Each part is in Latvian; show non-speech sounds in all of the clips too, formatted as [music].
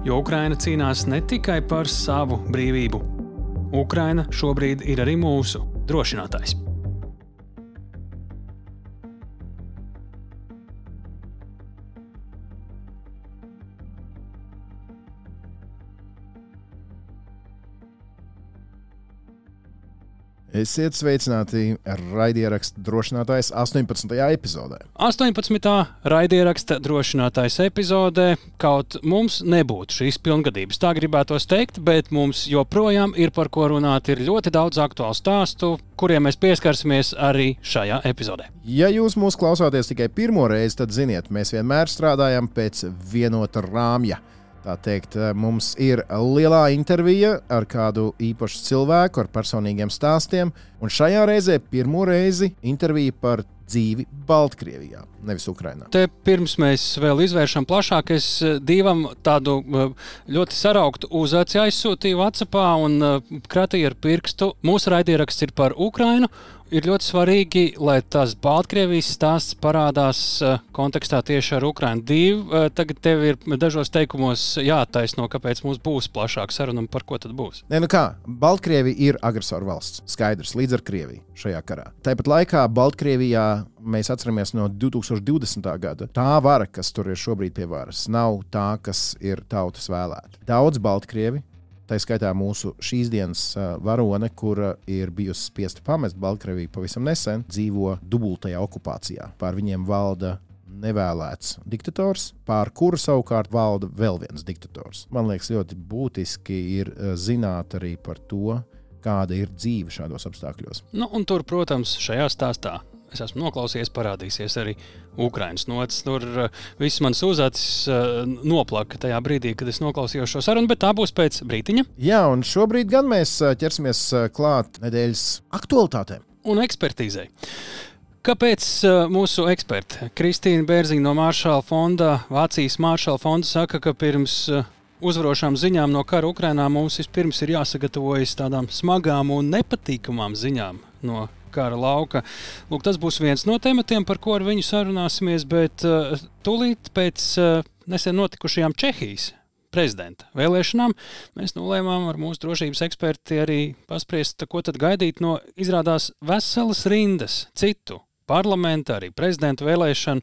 Jo Ukraina cīnās ne tikai par savu brīvību. Ukraina šobrīd ir arī mūsu drošinātājs. Esiet sveicināti raidierakstu drošinātājs 18. epizodē. 18. raidieraksta drošinātājs epizodē kaut mums nebūtu šīs pilngadības. Tā gribētos teikt, bet mums joprojām ir par ko runāt. Ir ļoti daudz aktuālu stāstu, kuriem mēs pieskarsimies arī šajā epizodē. Ja jūs mūs klausāties tikai pirmo reizi, tad ziniet, mēs vienmēr strādājam pēc vienota rāmja. Tā teikt, mums ir lielā intervija ar kādu īpašu cilvēku, ar personīgiem stāstiem. Un šajā reizē pirmo reizi intervija par dzīvi Baltkrievijā, nevis Ukrajinā. Te pirms mēs vēl izvēršam plašāk, es divam tādu ļoti sarauktu uzaci aizsūtīju Vācijā un kratīju ar pirkstu. Mūsu raidieraksts ir par Ukrajinu ir ļoti svarīgi, lai tas Baltkrievijas stāsts parādās uh, kontekstā tieši ar Ukrajinu. Divi, uh, tagad tev ir dažos teikumos jātaisno, kāpēc mums būs plašāka saruna un par ko tad būs. Nē, nu kā, Baltkrievija ir agresoru valsts. Skaidrs, līdz ar Krieviju šajā karā. Tāpat laikā Baltkrievijā mēs atceramies no 2020. gada. Tā vara, kas tur ir šobrīd pie varas, nav tā, kas ir tautas vēlēta. Daudz Baltkrievi Tā skaitā mūsu šīs dienas varone, kura ir bijusi spiesta pamest Baltkrieviju pavisam nesen, dzīvo dubultajā okupācijā. Pār viņiem valda nevēlēts diktators, pār kuru savukārt valda vēl viens diktators. Man liekas, ļoti būtiski ir zināt arī par to, kāda ir dzīve šādos apstākļos. Nu, un tur, protams, šajā stāstā es esmu noklausījies, parādīsies arī Ukraiņas nots. Tur uh, viss mans uzacis uh, noplaka tajā brīdī, kad es noklausījos šo sarunu, bet tā būs pēc brīdiņa. Jā, un šobrīd gan mēs uh, ķersimies klāt nedēļas aktualitātēm un ekspertīzei. Kāpēc mūsu eksperti Kristīna Bērziņa no Maršala fonda, Vācijas Maršala fonda, saka, ka pirms uzvarošām ziņām no kara Ukrajinā mums vispirms ir jāsagatavojas tādām smagām un nepatīkamām ziņām no kara lauka. Lūk, tas būs viens no tematiem, par ko ar viņu sarunāsimies, bet uh, tūlīt pēc uh, nesen notikušajām Čehijas prezidenta vēlēšanām mēs nolēmām ar mūsu drošības eksperti arī paspriest, ko tad gaidīt no izrādās veselas rindas citu parlamenta, arī prezidenta vēlēšanu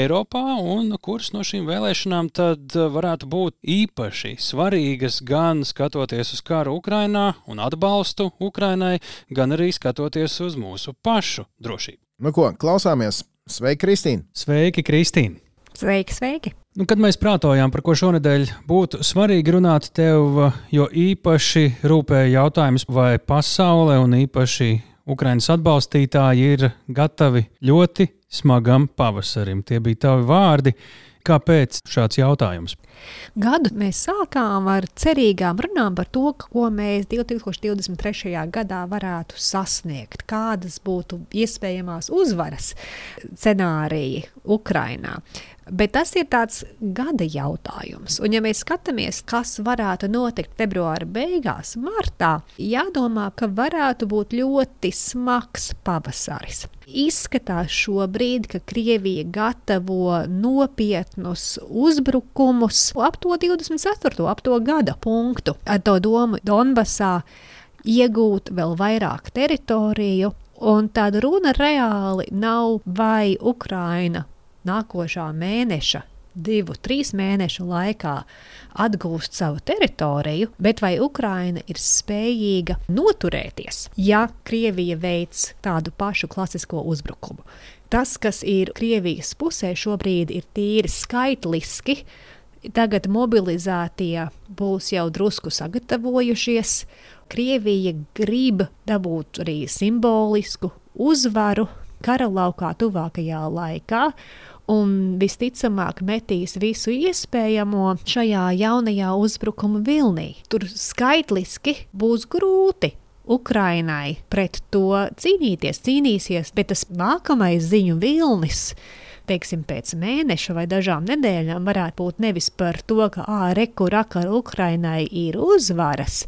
Eiropā, un kuras no šīm vēlēšanām tad varētu būt īpaši svarīgas gan skatoties uz karu Ukrainā un atbalstu Ukrainai, gan arī skatoties uz mūsu pašu drošību. Nu ko, klausāmies! Sveiki, Kristīne! Sveiki, Kristīne! Sveiki, sveiki! Nu, kad mēs prātojām, par ko šonadēļ būtu svarīgi runāt, tev jo īpaši rūpēja jautājums, vai pasaule un īpaši Ukraiņas atbalstītāji ir gatavi ļoti smagam pavasarim. Tie bija tavi vārdi. Kāpēc šāds jautājums? Gadu mēs sākām ar cerīgām runām par to, ko mēs 2023. gadā varētu sasniegt, kādas būtu iespējamās uzvaras scenāriji Ukrainā. Bet tas ir tāds gada jautājums. Un, ja mēs skatāmies, kas varētu notikt februāra beigās, martā, jādomā, ka varētu būt ļoti smags pavasaris. Izskatās šobrīd, ka Krievija gatavo nopietnus uzbrukumus ap to 24. ap to gada punktu. Ar to domu Donbasā iegūt vēl vairāk teritoriju. Un tāda runa reāli nav, vai Ukraina nākošā mēneša, divu, trīs mēnešu laikā atgūst savu teritoriju, bet vai Ukraina ir spējīga noturēties, ja Krievija veids tādu pašu klasisko uzbrukumu? Tas, kas ir Krievijas pusē šobrīd, ir tīri skaitliski. Tagad mobilizētie būs jau drusku sagatavojušies. Krievija grib dabūt arī simbolisku uzvaru kara laukā tuvākajā laikā, un visticamāk metīs visu iespējamo šajā jaunajā uzbrukuma vilnī. Tur skaitliski būs grūti. Ukrainai pret to cīnīties, cīnīsies, bet tas nākamais ziņu vilnis teiksim, pēc mēneša vai dažām nedēļām varētu būt nevis par to, ka āreku rakar Ukrainai ir uzvaras,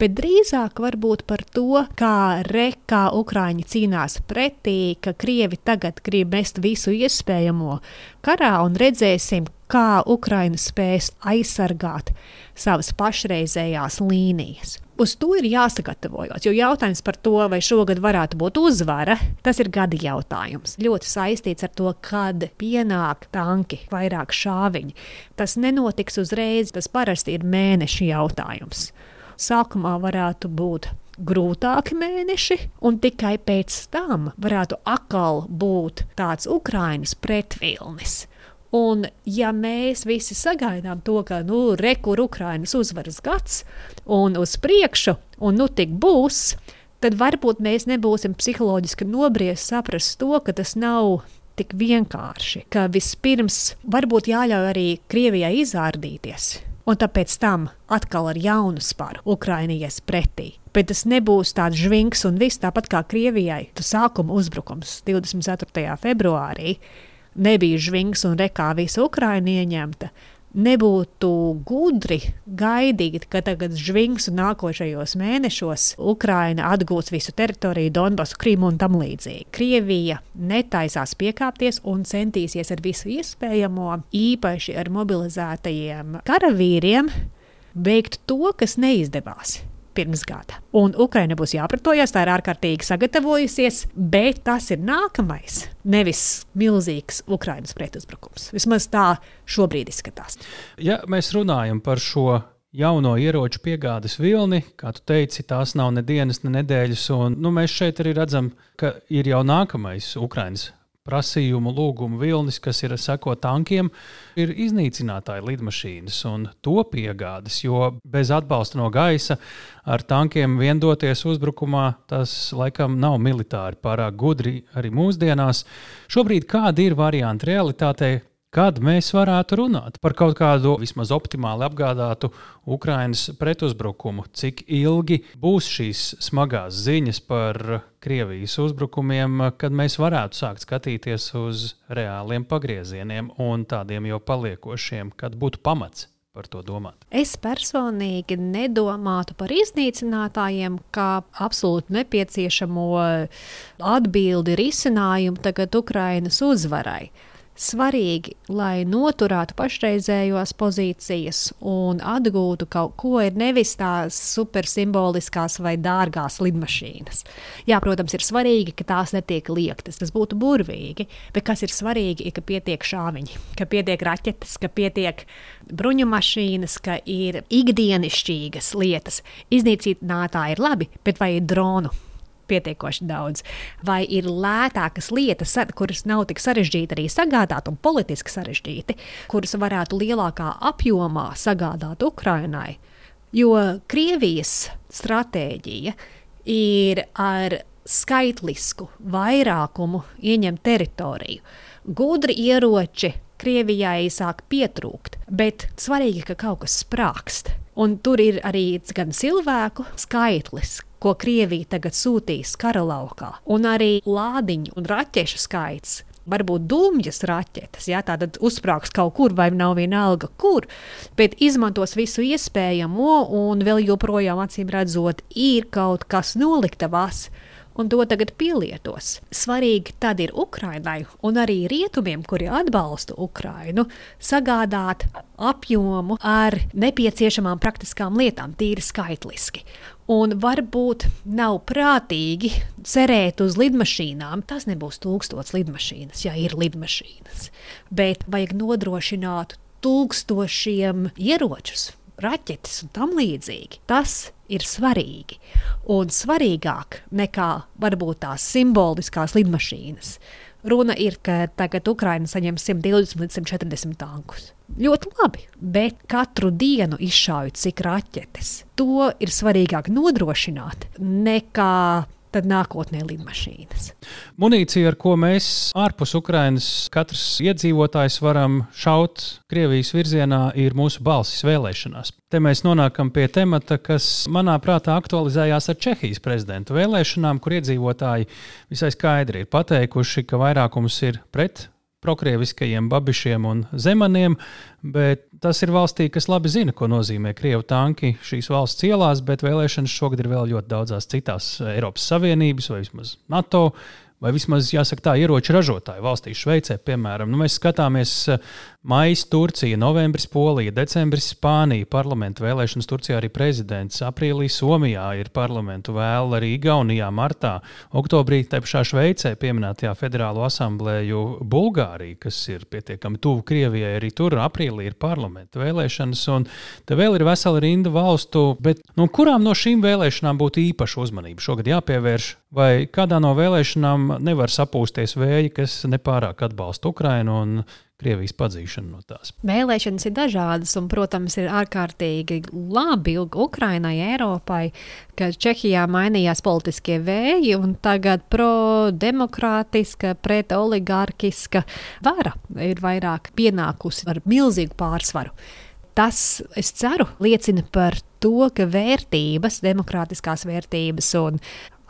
bet drīzāk varbūt par to, kā rekā Ukraiņi cīnās pretī, ka Krievi tagad grib mest visu iespējamo karā un redzēsim, kā Ukraina spēs aizsargāt savas pašreizējās līnijas. Uz to ir jāsagatavojas, jo jautājums par to, vai šogad varētu būt uzvara, tas ir gada jautājums. Ļoti saistīts ar to, kad pienāk tanki, vairāk šāviņi. Tas nenotiks uzreiz, tas parasti ir mēnešu jautājums. Sākumā varētu būt grūtāki mēneši, un tikai pēc tam varētu atkal būt tāds Ukraiņas pretvilnis. Un, ja mēs visi sagaidām to, ka nu, rekur Ukrainas uzvaras gads un uz priekšu, un nu tik būs, tad varbūt mēs nebūsim psiholoģiski nobriesti saprast to, ka tas nav tik vienkārši, ka vispirms varbūt jāļauj arī Krievijai izārdīties. Un tāpēc tam atkal ar jaunu spāru Ukraiņas pretī. Bet tas nebūs tāds žvinks un viss tāpat kā Krievijai. Tas sākuma uzbrukums 24. februārī nebija žvings un rekā visa Ukraina ieņemta, nebūtu gudri gaidīt, ka tagad žvings un nākošajos mēnešos Ukraina atgūs visu teritoriju, Donbasu, Krimu un tam līdzīgi. Krievija netaisās piekāpties un centīsies ar visu iespējamo, īpaši ar mobilizētajiem karavīriem, veikt to, kas neizdevās pirms gada. Un Ukraina būs jāpratojas, tā ir ārkārtīgi sagatavojusies, bet tas ir nākamais, nevis milzīgs Ukrainas pretuzbrukums. Vismaz tā šobrīd izskatās. Ja mēs runājam par šo jauno ieroču piegādes vilni. Kā tu teici, tās nav ne dienas, ne nedēļas. Un, nu, mēs šeit arī redzam, ka ir jau nākamais Ukraiņas prasījumu, lūgumu vilnis, kas ir seko tankiem, ir iznīcinātāji lidmašīnas un to piegādes. Jo bez atbalsta no gaisa ar tankiem viendoties uzbrukumā, tas laikam nav militāri pārāk gudri arī mūsdienās. Šobrīd kādi ir varianti realitātei? Kad mēs varētu runāt par kaut kādu vismaz optimāli apgādātu Ukraiņas pretuzbrukumu, cik ilgi būs šīs smagās ziņas par Krievijas uzbrukumiem, kad mēs varētu sākt skatīties uz reāliem pagriezieniem un tādiem jau paliekošiem, kad būtu pamats par to domāt? Es personīgi nedomātu par iznīcinātājiem kā absolūti nepieciešamo atbildi risinājumu tagad Ukrainas uzvarai svarīgi, lai noturētu pašreizējos pozīcijas un atgūtu kaut ko, ir nevis tās supersimboliskās vai dārgās lidmašīnas. Jā, protams, ir svarīgi, ka tās netiek liektas, tas būtu burvīgi, bet kas ir svarīgi, ir, ka pietiek šāviņi, ka pietiek raķetes, ka pietiek bruņu mašīnas, ka ir ikdienišķīgas lietas. Iznīcinātāji ir labi, bet vai ir dronu? Pietiekoši daudz, vai ir lētākas lietas, kuras nav tik sarežģīti arī sagādāt un politiski sarežģīti, kuras varētu lielākā apjomā sagādāt Ukrainai. Jo Krievijas stratēģija ir ar skaitlisku vairākumu ieņemt teritoriju. Gudri ieroči Krievijai sāk pietrūkt, bet svarīgi, ka kaut kas sprākst. Un tur ir arī gan cilvēku skaitlis, ko Krievija tagad sūtīs kara laukā, un arī lādiņu un raķešu skaits. Varbūt dūmjas raķetes, ja tātad uzsprāgs kaut kur, vai nav vienalga, kur, bet izmantos visu iespējamo, un vēl joprojām, acīm redzot, ir kaut kas noliktavās, un to tagad pielietos. Svarīgi tad ir Ukrainai un arī rietumiem, kuri atbalsta Ukrainu, sagādāt apjomu ar nepieciešamām praktiskām lietām, tīri skaitliski. Un varbūt nav prātīgi cerēt uz lidmašīnām. Tas nebūs tūkstots lidmašīnas, ja ir lidmašīnas. Bet vajag nodrošināt tūkstošiem ieročus, raķetes un tam līdzīgi. Tas ir svarīgi. Un svarīgāk nekā varbūt tās simboliskās lidmašīnas. Runa ir, ka tagad Ukraina saņem 120 līdz 140 tankus. Ļoti labi, bet katru dienu izšaujot cik raķetes. To ir svarīgāk nodrošināt nekā tad nākotnē lidmašīnas. Munīcija, ar ko mēs ārpus Ukrainas katrs iedzīvotājs varam šaut Krievijas virzienā, ir mūsu balsis vēlēšanās. Te mēs nonākam pie temata, kas manā prātā aktualizējās ar Čehijas prezidenta vēlēšanām, kur iedzīvotāji visai skaidri ir pateikuši, ka vairākums ir pret prokrieviskajiem babišiem un zemaniem, bet tas ir valstī, kas labi zina, ko nozīmē krievu tanki šīs valsts ielās, bet vēlēšanas šogad ir vēl ļoti daudzās citās Eiropas Savienības vai vismaz NATO vai vismaz jāsaka tā, ieroču ražotāju valstīs, Šveicē, piemēram. Nu, mēs skatāmies Maija, Turcija, novembris, Polija, decembris, Spānija, parlamentu vēlēšanas, Turcijā arī prezidents, aprīlī Somijā ir parlamentu vēl, arī Igaunijā, martā, oktobrī te pašā Šveicē pieminētajā federālo asamblēju Bulgārija, kas ir pietiekami tuvu Krievijai, arī tur aprīlī ir parlamentu vēlēšanas, un te vēl ir vesela rinda valstu, bet nu, kurām no šīm vēlēšanām būtu īpaša uzmanība? Šogad jāpievērš, vai kādā no vēlēšanām nevar sapūsties vēji, kas nepārāk atbalsta Ukrainu un Krievijas padzīšanu no tās. Vēlēšanas ir dažādas, un, protams, ir ārkārtīgi labi Ukrainai, Eiropai, ka Čehijā mainījās politiskie vēji, un tagad pro-demokrātiska, pret-oligarkiska vara ir vairāk pienākusi ar milzīgu pārsvaru. Tas, es ceru, liecina par to, ka vērtības, demokrātiskās vērtības un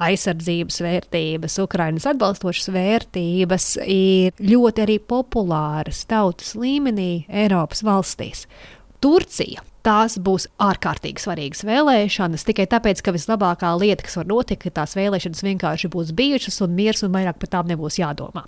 aizsardzības vērtības, Ukraiņas atbalstošas vērtības ir ļoti arī populāras tautas līmenī Eiropas valstīs. Turcija tās būs ārkārtīgi svarīgas vēlēšanas. Tikai tāpēc, ka vislabākā lieta, kas var notikt, ka tās vēlēšanas vienkārši būs bijušas un miers un vairāk par tām nebūs jādomā.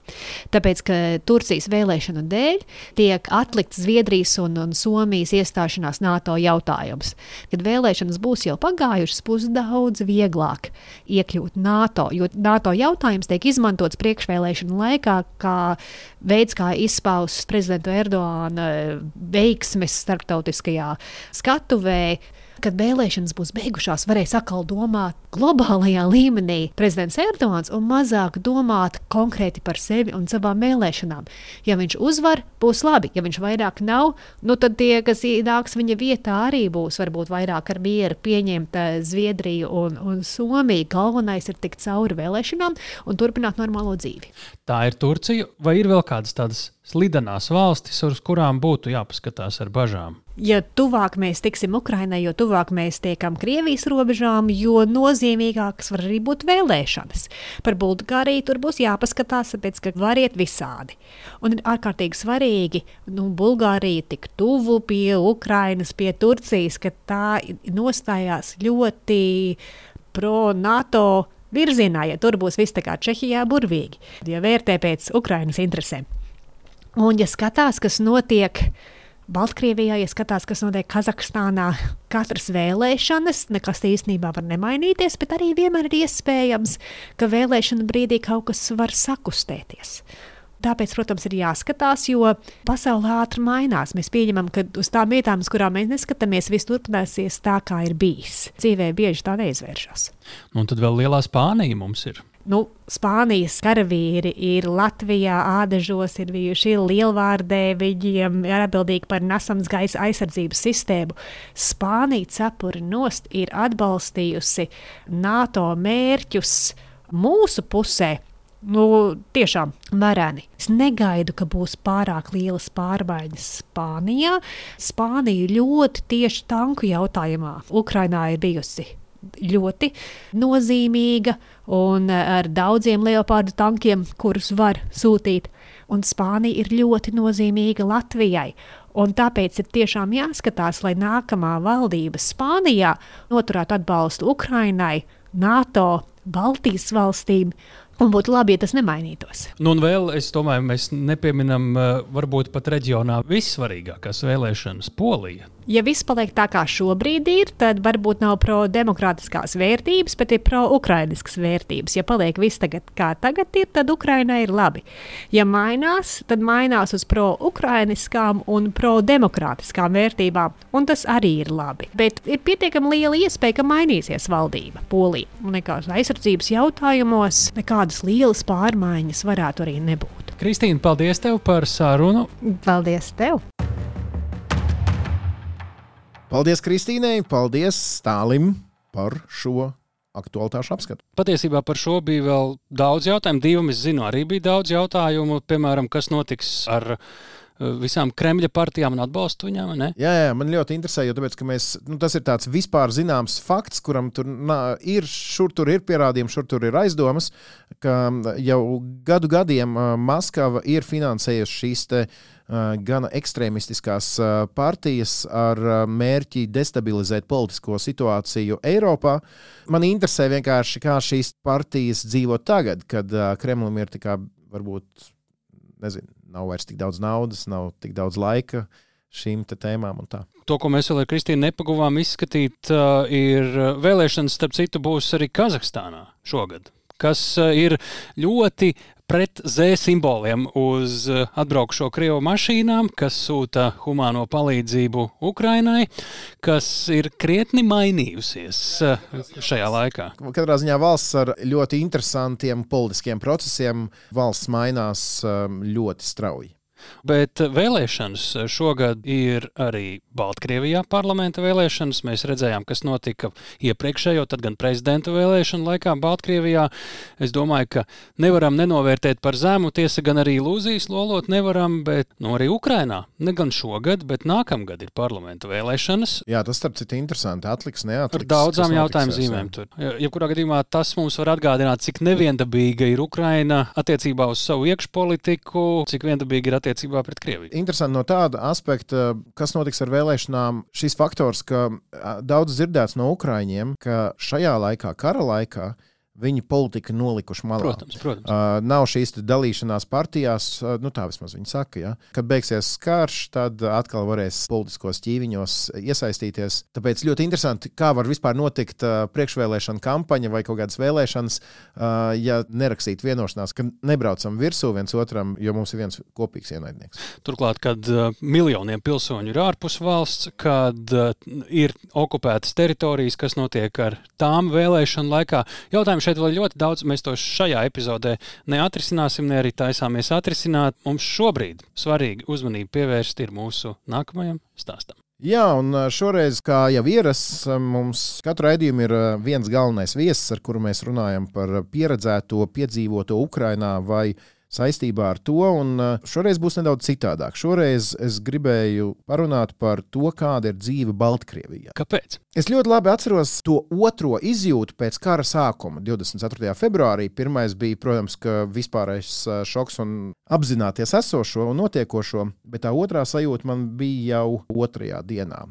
Tāpēc, ka Turcijas vēlēšanu dēļ tiek atlikts Zviedrijas un, un Somijas iestāšanās NATO jautājums. Kad vēlēšanas būs jau pagājušas, būs daudz vieglāk iekļūt NATO, jo NATO jautājums tiek izmantots priekšvēlēšanu laikā kā veids, kā izpaust prezidenta Erdoāna veiksmes starptautiskajā skatuvē, kad vēlēšanas būs beigušās, varēs atkal domāt globālajā līmenī prezidents Erdogans un mazāk domāt konkrēti par sevi un savām vēlēšanām. Ja viņš uzvar, būs labi. Ja viņš vairāk nav, nu tad tie, kas nāks viņa vietā, arī būs varbūt vairāk ar mieru pieņemt eh, Zviedriju un, un Somiju. Galvenais ir tikt cauri vēlēšanām un turpināt normālo dzīvi. Tā ir Turcija, vai ir vēl kādas tādas slidenās valstis, uz kurām būtu jāpaskatās ar bažām? Jo tuvāk mēs tiksim Ukraiņai, jo tuvāk mēs tiekam Krievijas robežām, jo nozīmīgākas var arī būt vēlēšanas. Par Bulgāriju tur būs jāpaskatās, tāpēc, ka var iet visādi. Un ir ārkārtīgi svarīgi, ka nu, Bulgārija tik tuvu pie Ukrainas, pie Turcijas, ka tā nostājās ļoti pro-NATO virzienā, ja tur būs viss tā kā Čehijā burvīgi, ja vērtē pēc Ukrainas interesēm. Un, ja skatās, kas notiek Baltkrievijā, ja skatās, kas notiek Kazahstānā, katras vēlēšanas, nekas īstenībā var nemainīties, bet arī vienmēr ir iespējams, ka vēlēšana brīdī kaut kas var sakustēties. Tāpēc, protams, ir jāskatās, jo pasaule ātri mainās. Mēs pieņemam, ka uz tām vietām, uz kurām mēs neskatāmies, viss turpināsies tā, kā ir bijis. Dzīvē bieži tā neizvēršas. Nu, un tad vēl lielā Spānija mums ir nu, Spānijas karavīri ir Latvijā, ādažos ir bijuši lielvārdē, viņiem ir atbildīgi par nesams gaisa aizsardzības sistēmu. Spānija cepuri nost ir atbalstījusi NATO mērķus mūsu pusē. Nu, tiešām vareni. Es negaidu, ka būs pārāk lielas pārmaiņas Spānijā. Spānija ļoti tieši tanku jautājumā Ukrainā ir bijusi ļoti nozīmīga un ar daudziem leopardu tankiem, kurus var sūtīt. Un Spānija ir ļoti nozīmīga Latvijai. Un tāpēc ir tiešām jāskatās, lai nākamā valdība Spānijā noturētu atbalstu Ukrainai, NATO, Baltijas valstīm Un būtu labi, ja tas nemainītos. Nu, un vēl es domāju, mēs nepieminam varbūt pat reģionā vissvarīgākās vēlēšanas - Polija. Ja viss paliek tā, kā šobrīd ir, tad varbūt nav pro-demokrātiskās vērtības, bet ir pro-ukrainiskas vērtības. Ja paliek viss tagad, kā tagad ir, tad Ukrainai ir labi. Ja mainās, tad mainās uz pro-ukrainiskām un pro-demokrātiskām vērtībām, un tas arī ir labi. Bet ir pietiekami liela iespēja, ka mainīsies valdība Polija. Nekādas aizsardzības jautājumos, nekādas lielas pārmaiņas varētu arī nebūt. Kristīna, paldies tev par sarunu. Paldies tev! Paldies Kristīnai, paldies Stālim par šo aktualitāšu apskatu. Patiesībā par šo bija vēl daudz jautājumu. Divam es zinu, arī bija daudz jautājumu. Piemēram, kas notiks ar visām Kremļa partijām un atbalstu viņām. Ne? Jā, jā, man ļoti interesē, jo tāpēc, mēs, nu, tas ir tāds vispār zināms fakts, kuram tur nā, ir, šur tur ir pierādījumi, šur tur ir aizdomas, ka jau gadu gadiem Maskava ir finansējusi šīs te, gana ekstrēmistiskās partijas ar mērķi destabilizēt politisko situāciju Eiropā. Man interesē vienkārši, kā šīs partijas dzīvo tagad, kad Kremlim ir tā kā varbūt nezinu, nav vairs tik daudz naudas, nav tik daudz laika šīm tēmām. To, ko mēs vēl ar Kristīnu nepaguvām izskatīt, uh, ir vēlēšanas, starp citu, būs arī Kazahstānā šogad, kas uh, ir ļoti pret Z simboliem uz eh, atbraukšo Krievu mašīnām, kas sūta humāno palīdzību Ukrainai, kas ir krietni mainījusies eh, šajā laikā. Katrā ziņā valsts ar ļoti interesantiem politiskiem procesiem, valsts mainās eh, ļoti strauji. Bet vēlēšanas šogad ir arī Baltkrievijā parlamenta vēlēšanas. Mēs redzējām, kas notika iepriekšējo, tad gan prezidenta vēlēšanu laikā Baltkrievijā. Es domāju, ka nevaram nenovērtēt par zemu, tiesa gan arī ilūzijas lolot nevaram, bet no nu, arī Ukrainā. Ne gan šogad, bet nākamgad ir parlamenta vēlēšanas. Jā, tas starp citu interesanti. Atliks, neatliks. Ar daudzām jautājumu zīmēm tur. Jebkurā gadījumā tas mums var atgādināt, cik neviendabīga ir Ukraina attiecībā uz savu iekšpolitiku, cik viendabīga ir attiecībā attiecībā pret Krieviju. Interesanti no tāda aspekta, kas notiks ar vēlēšanām. Šis faktors, ka daudz dzirdēts no Ukrāņiem, ka šajā laikā, kara laikā, Viņi politika nolikuši malā. Protams, protams. Uh, nav šīs dalīšanās partijās, uh, nu tā vismaz viņi saka. Ja? Kad beigsies karš, tad atkal varēs politiskos ķīviņos iesaistīties. Tāpēc ļoti interesanti, kā var vispār notikt uh, priekšvēlēšana kampaņa vai kaut kādas vēlēšanas, uh, ja nerakstīt vienošanās, ka nebraucam virsū viens otram, jo mums ir viens kopīgs ienaidnieks. Turklāt, kad uh, miljoniem pilsoņu ir ārpus valsts, kad uh, ir okupētas teritorijas, kas notiek ar tām vēlēšanu laikā, jautājums šeit vēl ļoti daudz. Mēs to šajā epizodē neatrisināsim, ne arī taisāmies atrisināt. Mums šobrīd svarīgi uzmanību pievērst ir mūsu nākamajam stāstam. Jā, un šoreiz, kā jau ierasts, mums katru raidījumu ir viens galvenais viesis, ar kuru mēs runājam par pieredzēto, piedzīvoto Ukrajinā vai saistībā ar to. Un uh, šoreiz būs nedaudz citādāk. Šoreiz es gribēju parunāt par to, kāda ir dzīve Baltkrievijā. Kāpēc? Es ļoti labi atceros to otro izjūtu pēc kara sākuma, 24. februārī. Pirmais bija, protams, vispārējais uh, šoks un apzināties esošo un notiekošo, bet tā otrā sajūta man bija jau otrajā dienā.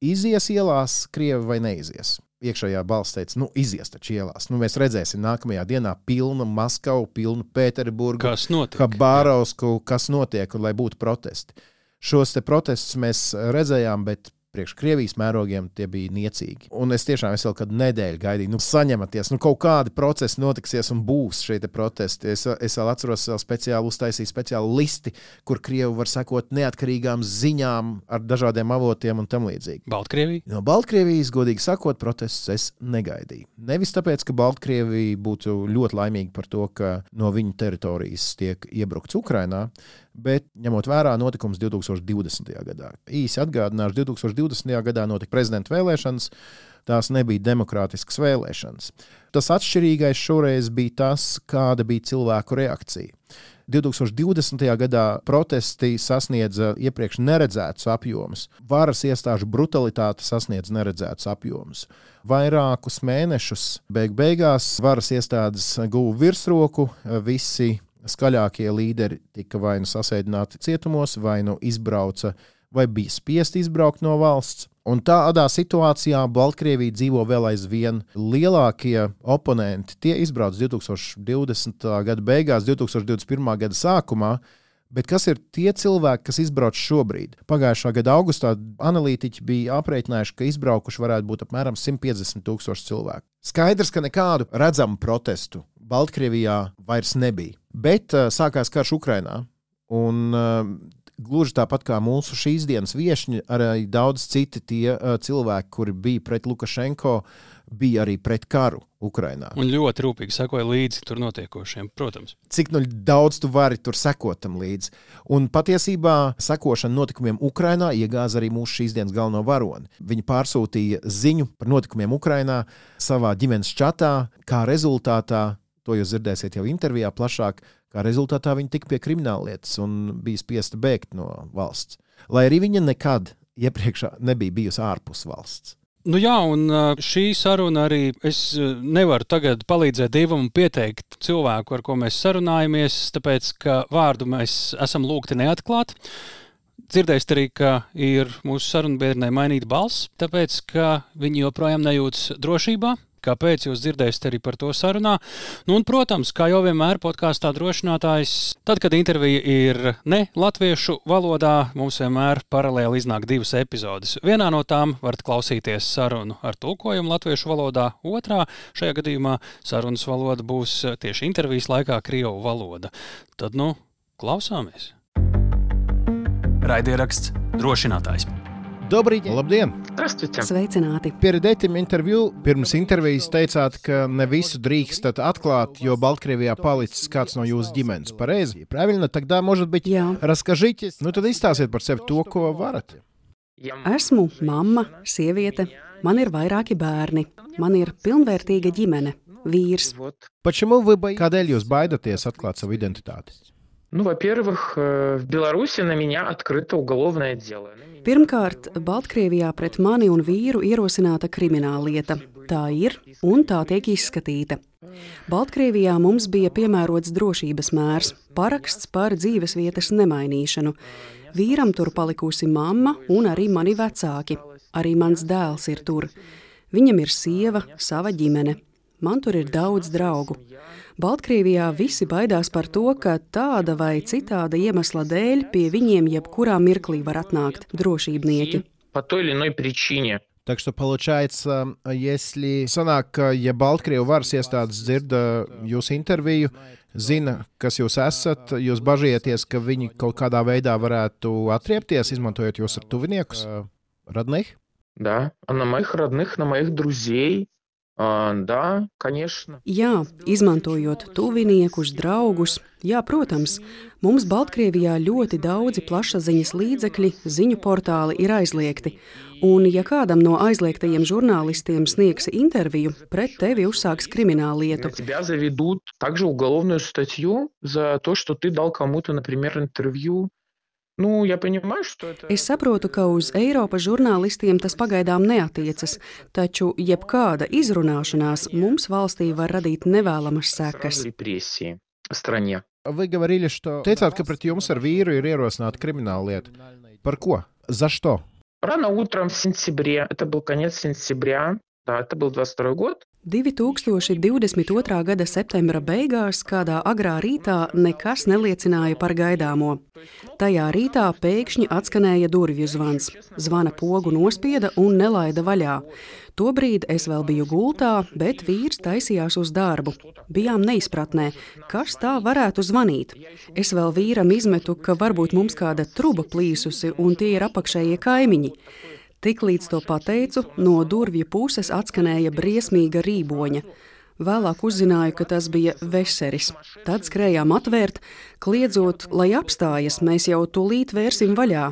Izies ielās, krievi vai neizies iekšējā balss teica, nu, izies taču ielās. Nu, mēs redzēsim nākamajā dienā pilnu Maskavu, pilnu Pēterburgu, kas notiek. Habārausku, kas notiek, un lai būtu protesti. Šos protestus mēs redzējām, bet priekš Krievijas mērogiem tie bija niecīgi. Un es tiešām es vēl kādu nedēļu gaidīju, nu, saņematies, nu, kaut kādi procesi notiksies un būs šie protesti. Es, es vēl atceros, vēl speciāli uztaisīju speciālu listi, kur Krievi var sekot neatkarīgām ziņām ar dažādiem avotiem un tam līdzīgi. Baltkrievija? No Baltkrievijas, godīgi sakot, protestus es negaidīju. Nevis tāpēc, ka Baltkrievija būtu ļoti laimīga par to, ka no viņu teritorijas tiek iebrukts Ukrainā, bet ņemot vērā notikums 2020. gadā. Īsi atgādināšu, 2020. gadā notika prezidenta vēlēšanas. Tās nebija demokrātiskas vēlēšanas. Tas atšķirīgais šoreiz bija tas, kāda bija cilvēku reakcija. 2020. gadā protesti sasniedza iepriekš neredzētus apjomus, varas iestāžu brutalitāte sasniedza neredzētus apjomus. Vairākus mēnešus beig beigās varas iestādes guva virsroku, visi skaļākie līderi tika vai nu sasēdināti cietumos, vai nu izbrauca, vai bija spiesti izbraukt no valsts. Un tādā situācijā Baltkrievija dzīvo vēl aizvien lielākie oponenti. Tie izbrauc 2020. gada beigās, 2021. gada sākumā. Bet kas ir tie cilvēki, kas izbrauc šobrīd? Pagājušā gada augustā analītiķi bija aprēķinājuši, ka izbraukuši varētu būt apmēram 150 tūkstoši cilvēku. Skaidrs, ka nekādu redzamu protestu Baltkrievijā vairs nebija. Bet uh, sākās karš Ukrajinā. Un uh, gluži tāpat kā mūsu šīs dienas viesņi, arī daudz citi tie uh, cilvēki, kuri bija pret Lukašenko, bija arī pret karu Ukrajinā. Un ļoti rūpīgi sekoja līdzi tur notiekošiem, protams. Cik nu daudz tu vari tur sekot tam līdzi. Un patiesībā sekošana notikumiem Ukrajinā iegāza arī mūsu šīs dienas galveno varoni. Viņi pārsūtīja ziņu par notikumiem Ukrajinā savā ģimenes čatā, kā rezultātā, to jūs dzirdēsiet jau intervijā plašāk, kā rezultātā viņi tika pie krimināllietas un bija spiesta bēgt no valsts. Lai arī viņa nekad iepriekš nebija bijusi ārpus valsts. Nu jā, un šī saruna arī es nevaru tagad palīdzēt divam un pieteikt cilvēku, ar ko mēs sarunājamies, tāpēc ka vārdu mēs esam lūgti neatklāt. Dzirdēsiet arī, ka ir mūsu sarunbiedrē mainīta balss, tāpēc ka viņi joprojām nejūtas drošībā Kāpēc jūs dzirdēsiet arī par to sarunā? Nu, un, protams, kā jau vienmēr podkāstā drošinātājs, tad, kad intervija ir ne latviešu valodā, mums vienmēr paralēli iznāk divas epizodes. Vienā no tām varat klausīties sarunu ar tulkojumu latviešu valodā, otrā šajā gadījumā sarunas valoda būs tieši intervijas laikā Krievu valoda. Tad, nu, klausāmies! Raidieraksts drošinātājs. Dobrīt, labdien! Здравствуйте! Sveicināti! Перед interviju, pirms intervijas teicāt, ka ne visu drīkstat atklāt, jo Baltkrievijā palicis kāds no jūsu ģimenes. Pareizi? Правильно? Тогда, может быть, Jā. расскажите, nu tad izstāstiet par sevi to, ko varat. Esmu mamma, sieviete, man ir vairāki bērni, man ir pilnvērtīga ģimene, vīrs. Почему вы боитесь? Kādēļ jūs baidaties atklāt savu identitāti? Ну, во-первых, э, в Беларуси на меня открыто уголовное дело. Pirmkārt, Baltkrievijā pret mani un vīru ierosināta krimināla lieta. Tā ir un tā tiek izskatīta. Baltkrievijā mums bija piemērots drošības mērs, paraksts par dzīvesvietas nemainīšanu. Vīram tur palikusi mamma un arī mani vecāki. Arī mans dēls ir tur. Viņam ir sieva, sava ģimene. Man tur ir daudz draugu. Baltkrievijā visi baidās par to, ka tāda vai citāda iemesla dēļ pie viņiem jebkurā mirklī var atnākt drošībnieki. По той или иной причине. Так что получается, если sanāk, ka ja Baltkrievu varas iestādes dzird uh, jūsu interviju, zina, kas jūs esat, jūs bažieties, ka viņi kaut kādā veidā varētu atriepties, izmantojot jūs ar tuviniekus, uh, radnih? Да, а на моих родных, на моих друзей. А, Да, конечно. Jā, izmantojot tuviniekus, draugus. Jā, protams, mums Baltkrievijā ļoti daudzi plašsaziņas līdzekļi, ziņu portāli ir aizliegti. Un, ja kādam no aizliegtajiem žurnālistiem sniegs interviju, pret tevi uzsāks kriminālu На lietu. тебя заведут также уголовную статью за то, что ты дал кому-то, например, интервью. Ну, я понимаю, что это... Es saprotu, ka uz Eiropas žurnālistiem tas pagaidām neatiecas, taču jebkāda izrunāšanās mums valstī var radīt nevēlamas sekas. Сразу репрессии в стране. Вы говорили, что... Teicāt, ka pret jums ar vīru ir ierosināta krimināla lieta. Par ko? За что? Рано утром в сентябре, это был конец сентября, да, это был 22 год, 2022. gada septembra beigās, kādā agrā rītā, nekas neliecināja par gaidāmo. Tajā rītā pēkšņi atskanēja durvju zvans. Zvana pogu nospieda un nelaida vaļā. Tobrīd es vēl biju gultā, bet vīrs taisījās uz darbu. Bijām neizpratnē, kas tā varētu zvanīt. Es vēl vīram izmetu, ka varbūt mums kāda truba plīsusi un tie ir apakšējie kaimiņi. Tiklīdz to pateicu, no durvju puses atskanēja briesmīga rīboņa. Vēlāk uzzināju, ka tas bija veseris. Tad skrējām atvērt, kliedzot, lai apstājas, mēs jau tūlīt vērsim vaļā.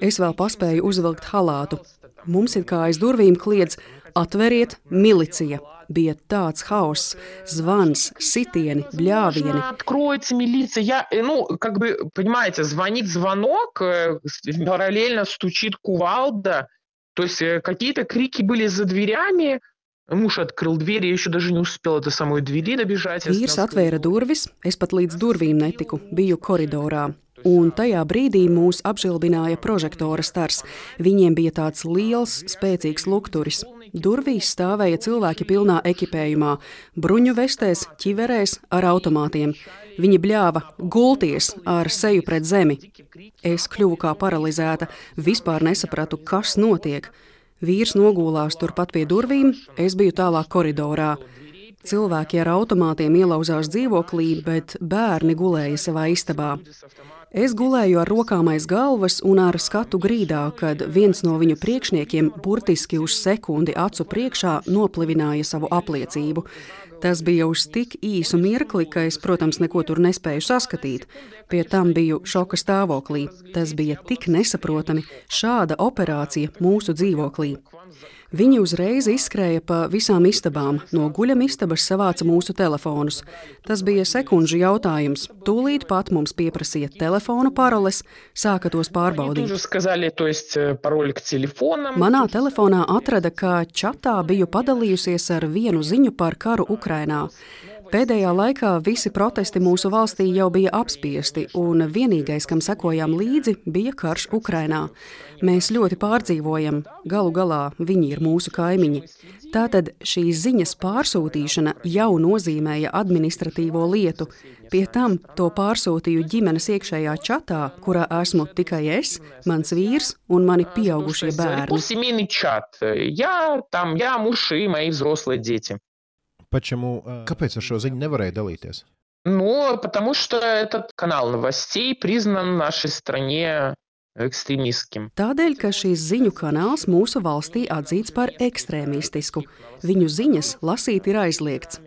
Es vēl paspēju uzvilkt halātu. Mums ir kā aiz durvīm kliedz: atveriet, milicija! Bija tāds hauss, zvans, sitieni, bļāvieni. Срочно откроется милиция. Я, э, ну, как бы, понимаете, звонит звонок, э, с- параллельно стучит кувалда. То есть э, какие-то крики были за дверями. Муж открыл дверь, я еще даже не успела до самой двери добежать. Я Vīrs снял atvēra durvis, es pat līdz durvīm netiku, biju koridorā. Un tajā brīdī mūs apžilbināja prožektora stars. Viņiem bija tāds liels, spēcīgs lukturis. Durvīs stāvēja cilvēki pilnā ekipējumā, bruņu vestēs, ķiverēs ar automātiem. Viņi bļāva gulties ar seju pret zemi. Es kļuvu kā paralizēta, vispār nesapratu, kas notiek. Vīrs nogulās turpat pie durvīm, es biju tālāk koridorā. Cilvēki ar automātiem ielauzās dzīvoklī, bet bērni gulēja savā istabā. Es gulēju ar rokām aiz galvas un ar skatu grīdā, kad viens no viņu priekšniekiem burtiski uz sekundi acu priekšā noplivināja savu apliecību. Tas bija uz tik īsu mirkli, ka es, protams, neko tur nespēju saskatīt. Pie tam biju šoka stāvoklī. Tas bija tik nesaprotami - šāda operācija mūsu dzīvoklī. Viņi uzreiz izskrēja pa visām istabām, no guļamistabas savāca mūsu telefonus. Tas bija sekundžu jautājums. Tūlīt pat mums pieprasīja telefonu paroles, sāka tos pārbaudīt. Manā telefonā atrada, ka čatā biju padalījusies ar vienu ziņu par karu Ukrainā. Pēdējā laikā visi protesti mūsu valstī jau bija apspiesti, un vienīgais, kam sekojām līdzi, bija karš Ukrainā. Mēs ļoti pārdzīvojam, galu galā viņi ir mūsu kaimiņi. Tātad šīs ziņas pārsūtīšana jau nozīmēja administratīvo lietu. Pie tam to pārsūtīju ģimenes iekšējā čatā, kurā esmu tikai es, mans vīrs un mani pieaugušie bērni. Я, там, я, муж и мои взрослые дети. Почему, kāpēc ar šo ziņu nevarēja dalīties? Ну, потому что этот канал новостей признан в нашей стране ekstrēmistiskiem. Tādēļ, ka šīs ziņu kanāls mūsu valstī atzīts par ekstrēmistisku. Viņu ziņas lasīt ir aizliegts.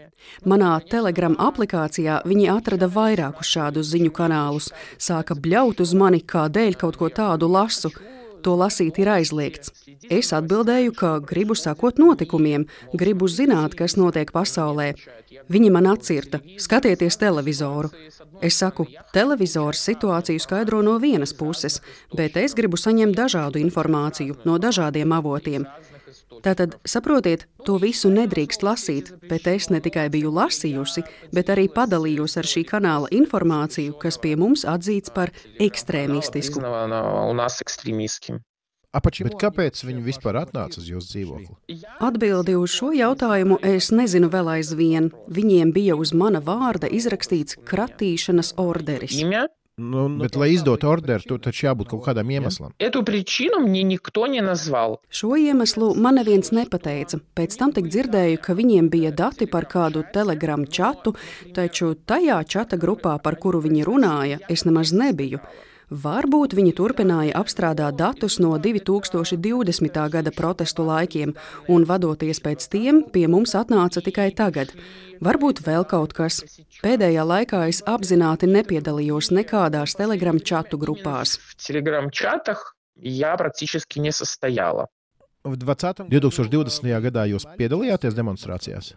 Manā Telegram aplikācijā viņi atrada vairākus šādus ziņu kanālus, sāka bļaut uz mani, kādēļ kaut ko tādu lasu. To lasīt ir aizliegts. Es atbildēju, ka gribu sakot notikumiem, gribu zināt, kas notiek pasaulē. Viņi man atcirta, skatieties televizoru. Es saku, televizors situāciju skaidro no vienas puses, bet es gribu saņemt dažādu informāciju no dažādiem avotiem. Tātad, saprotiet, to visu nedrīkst lasīt, bet es ne tikai biju lasījusi, bet arī padalījos ar šī kanāla informāciju, kas pie mums atzīts par ekstrēmistisku. Bet kāpēc viņi vispār atnāca uz jūsu dzīvokli? Atbildi uz šo jautājumu es nezinu vēl aizvien. Viņiem bija uz mana vārda izrakstīts kratīšanas orderis. Imja? Ну, Bet, lai izdotu orderu, tu taču jābūt kaut kādam iemeslam. Šo iemeslu man neviens nepateica. Pēc tam tik dzirdēju, ka viņiem bija dati par kādu telegramu čatu, taču tajā čata grupā, par kuru viņi runāja, es nemaz nebiju. Varbūt viņi turpināja apstrādāt datus no 2020. gada protestu laikiem, un vadoties pēc tiem, pie mums atnāca tikai tagad. Varbūt vēl kaut kas. Pēdējā laikā es apzināti nepiedalījos nekādās telegram čatu grupās. Telegram-čatах я практически не состояла. 20. 2020. gadā jūs piedalījāties demonstrācijās?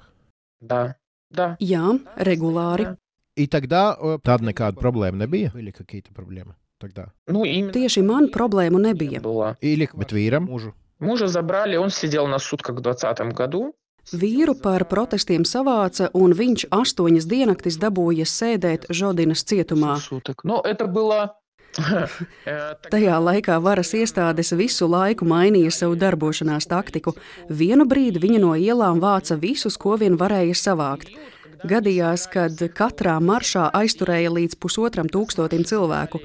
Да, да. Jā, regulāri. И тогда э, tāda nekāda problēma nebija? Или какие-то проблемы тогда? Ну, именно Tieši man problēmu nebija. была. Или, bet vīram, mūžu. Мужа забрали, он сидел на сутках в 2020 году. Vīru par protestiem savāca, un viņš astoņas diennaktis dabūja sēdēt Žodinas cietumā. Суток. Но это было... [laughs] э, Tajā laikā varas iestādes visu laiku mainīja savu darbošanās taktiku. Vienu brīdi viņi no ielām vāca visus, ko vien varēja savākt. Gadījās, kad katrā maršā aizturēja līdz pusotram tūkstotim cilvēku.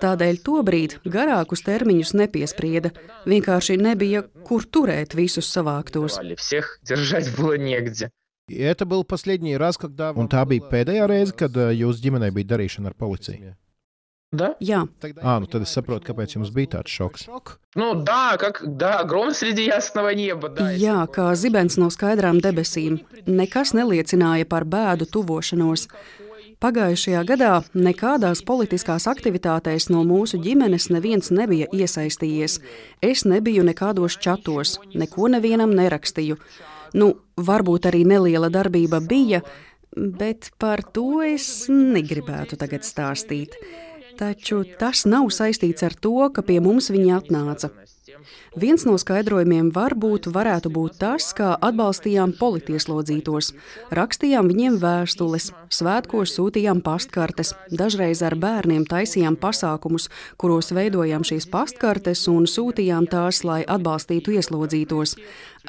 Tādēļ tobrīd garākus termiņus nepiesprieda. Vienkārši nebija, kur turēt visus savāktos. Всех держать было негде. И Это был последний раз, когда... Un tā bija pēdējā reize, kad uh, jūsu ģimenei bija darīšana ar policiju. Да? Jā, Ah, nu tad es saprotu, kāpēc jums bija tāds šoks. Ну да, как да, гром среди ясного неба. Да, Jā, kā zibens no skaidrām debesīm. Nekas neliecināja par bēdu tuvošanos. Pagājušajā gadā nekādās politiskās aktivitātēs no mūsu ģimenes neviens nebija iesaistījies. Es nebiju nekādos čatos, neko nevienam nerakstīju. Nu, varbūt arī neliela darbība bija, bet par to es negribētu tagad stāstīt. Taču tas nav saistīts ar to, ka pie mums viņi atnāca. Viens no skaidrojumiem varbūt varētu būt tas, kā atbalstījām politieslodzītos. Rakstījām viņiem vēstules, svētkos sūtījām pastkartes, dažreiz ar bērniem taisījām pasākumus, kuros veidojām šīs pastkartes un sūtījām tās, lai atbalstītu ieslodzītos.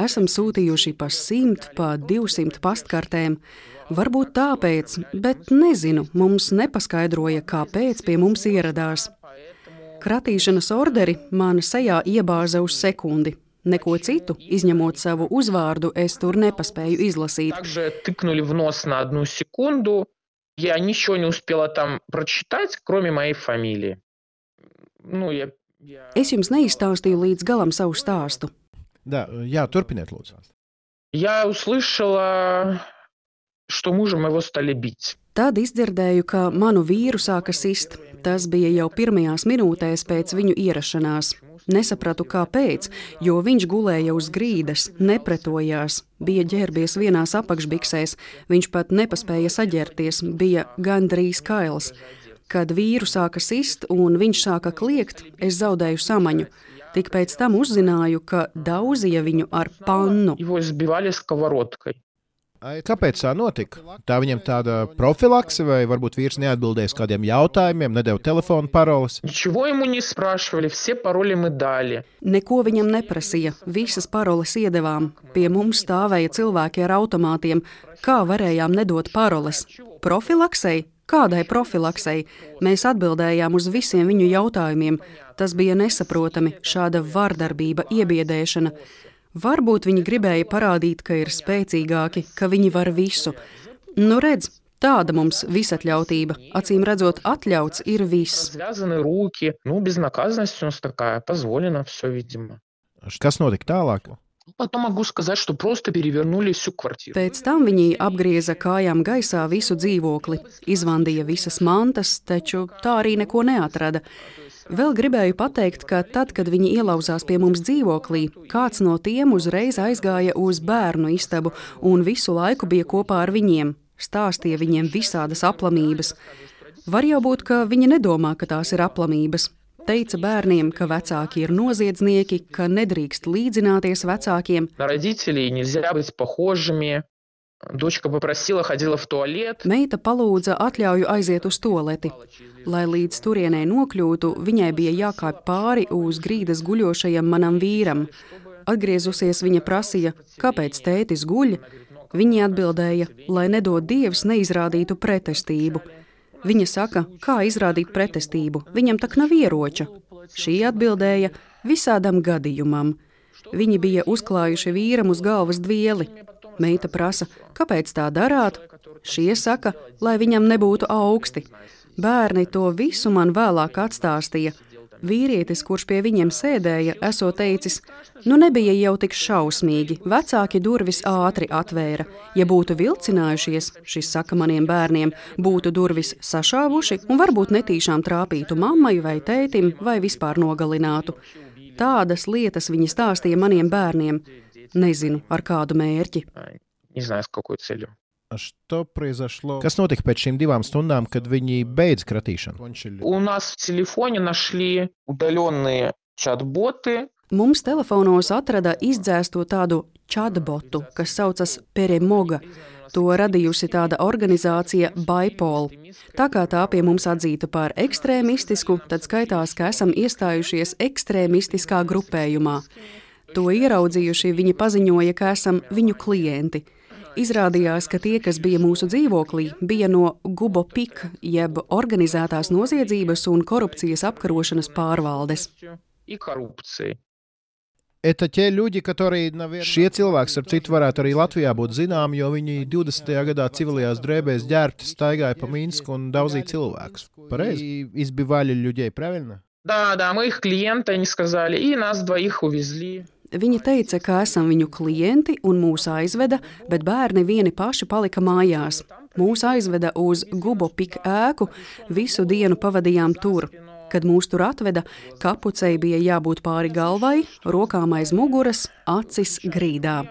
Esam sūtījuši pa simt, pa divsimt pastkartēm. Varbūt tāpēc, bet nezinu, mums nepaskaidroja, kāpēc pie mums ieradās. Kratīšanas orderi man sejā iebāza uz sekundi. Neko citu, izņemot savu uzvārdu, es tur nepaspēju izlasīt. Также тыкнули в нос на одну секунду. Я ничего не успела там прочитать, кроме моей фамилии. Nu, ja, ja... Es jums neizstāstīju līdz galam savu stāstu. Да, jā, turpiniet, lūdzu. Я услышала, что мужа моего стали бить. Tad izdzirdēju, ka manu vīru sāka sist. Tas bija jau pirmajās minūtēs pēc viņu ierašanās. Nesapratu, kāpēc, jo viņš gulēja uz grīdas, nepretojās, bija ģērbies vienās apakšbiksēs, viņš pat nepaspēja saģērties, bija gandrīz kails. Kad vīru sāka sist un viņš sāka kliegt, es zaudēju samaņu. Tik pēc tam uzzināju, ka daudzīja viņu ar pannu. Kāpēc tā notika? Tā viņam tāda profilakse, vai varbūt vīrs neatbildēs kādiem jautājumiem, nedēļa telefona paroles? Neko viņam neprasīja, visas paroles iedevām. Pie mums stāvēja cilvēki ar automātiem. Kā varējām nedot paroles? Profilaksei? Kādai profilaksei? Mēs atbildējām uz visiem viņu jautājumiem. Tas bija nesaprotami, šāda vardarbība, iebiedēšana. Varbūt viņi gribēja parādīt, ka ir spēcīgāki, ka viņi var visu. Nu, redz, tāda mums visatļautība. Acīm redzot, atļauts ir viss. Kas notika tālāk? Потом могу сказать, что просто перевернули всю квартиру. Pēc tam viņi apgrieza kājām gaisā visu dzīvokli, izvandīja visas mantas, taču tā arī neko neatrada. Vēl gribēju pateikt, ka tad, kad viņi ielauzās pie mums dzīvoklī, kāds no tiem uzreiz aizgāja uz bērnu istabu un visu laiku bija kopā ar viņiem, stāstīja viņiem visādas aplamības. Var jau būt, ka viņi nedomā, ka tās ir aplamības. teica bērniem, ka vecāki ir noziedznieki, ka nedrīkst līdzināties vecākiem. Meita palūdza atļauju aiziet uz toaleti. Lai līdz turienei nokļūtu, viņai bija jākāp pāri uz grīdas guļošajam manam vīram. Atgriezusies, viņa prasīja, kāpēc tētis guļ. Viņa atbildēja, lai nedod dievs neizrādītu pretestību. Viņa saka, kā izrādīt pretestību, viņam tak nav ieroča. Šī atbildēja visādam gadījumam. Viņi bija uzklājuši vīram uz galvas dvieli, Meita prasa, kāpēc tā darāt? Šie saka, lai viņam nebūtu augsti. Bērni to visu man vēlāk atstāstīja. Vīrietis, kurš pie viņiem sēdēja, esot teicis, nu nebija jau tik šausmīgi, vecāki durvis ātri atvēra. Ja būtu vilcinājušies, šis saka maniem bērniem, būtu durvis sašāvuši un varbūt netīšām trāpītu mammai vai tētim vai vispār nogalinātu. Tādas lietas viņi stāstīja maniem bērniem. Nezinu, ar kādu mērķi. Kas notika pēc šīm divām stundām, kad viņi beidz kratīšanu? Mums telefonos atrada izdzēsto tādu chatbotu, kas saucas Peremoga. To radījusi tāda organizācija Baipol. Tā kā tā pie mums atzīta par ekstrēmistisku, tad skaitās, ka esam iestājušies ekstrēmistiskā grupējumā. To ieraudzījuši, viņi paziņoja, ka esam viņu klienti. Izrādījās, ka tie, kas bija mūsu dzīvoklī, bija no Gubo PIK, jeb organizētās noziedzības un korupcijas apkarošanas pārvaldes. Это те люди, которые, наверное... Šie cilvēki, starp citu, varētu arī Latvijā būt zināmi, jo viņi 20. gadā civilajās drēbēs ģērbti staigāja pa Minsku un daudzīja cilvēkus. Pareizi, избивали людей, правильно? Да, да, мы их клиенты, они сказали, и нас двоих увезли. Viņi teica, ka esam viņu klienti un mūs aizveda, bet bērni vieni paši palika mājās. Mūs aizveda uz Gubopika ēku, visu dienu pavadījām tur. Kad mūs tur atveda, kapucei bija jābūt pāri galvai, rokām aiz muguras, acis grīdā.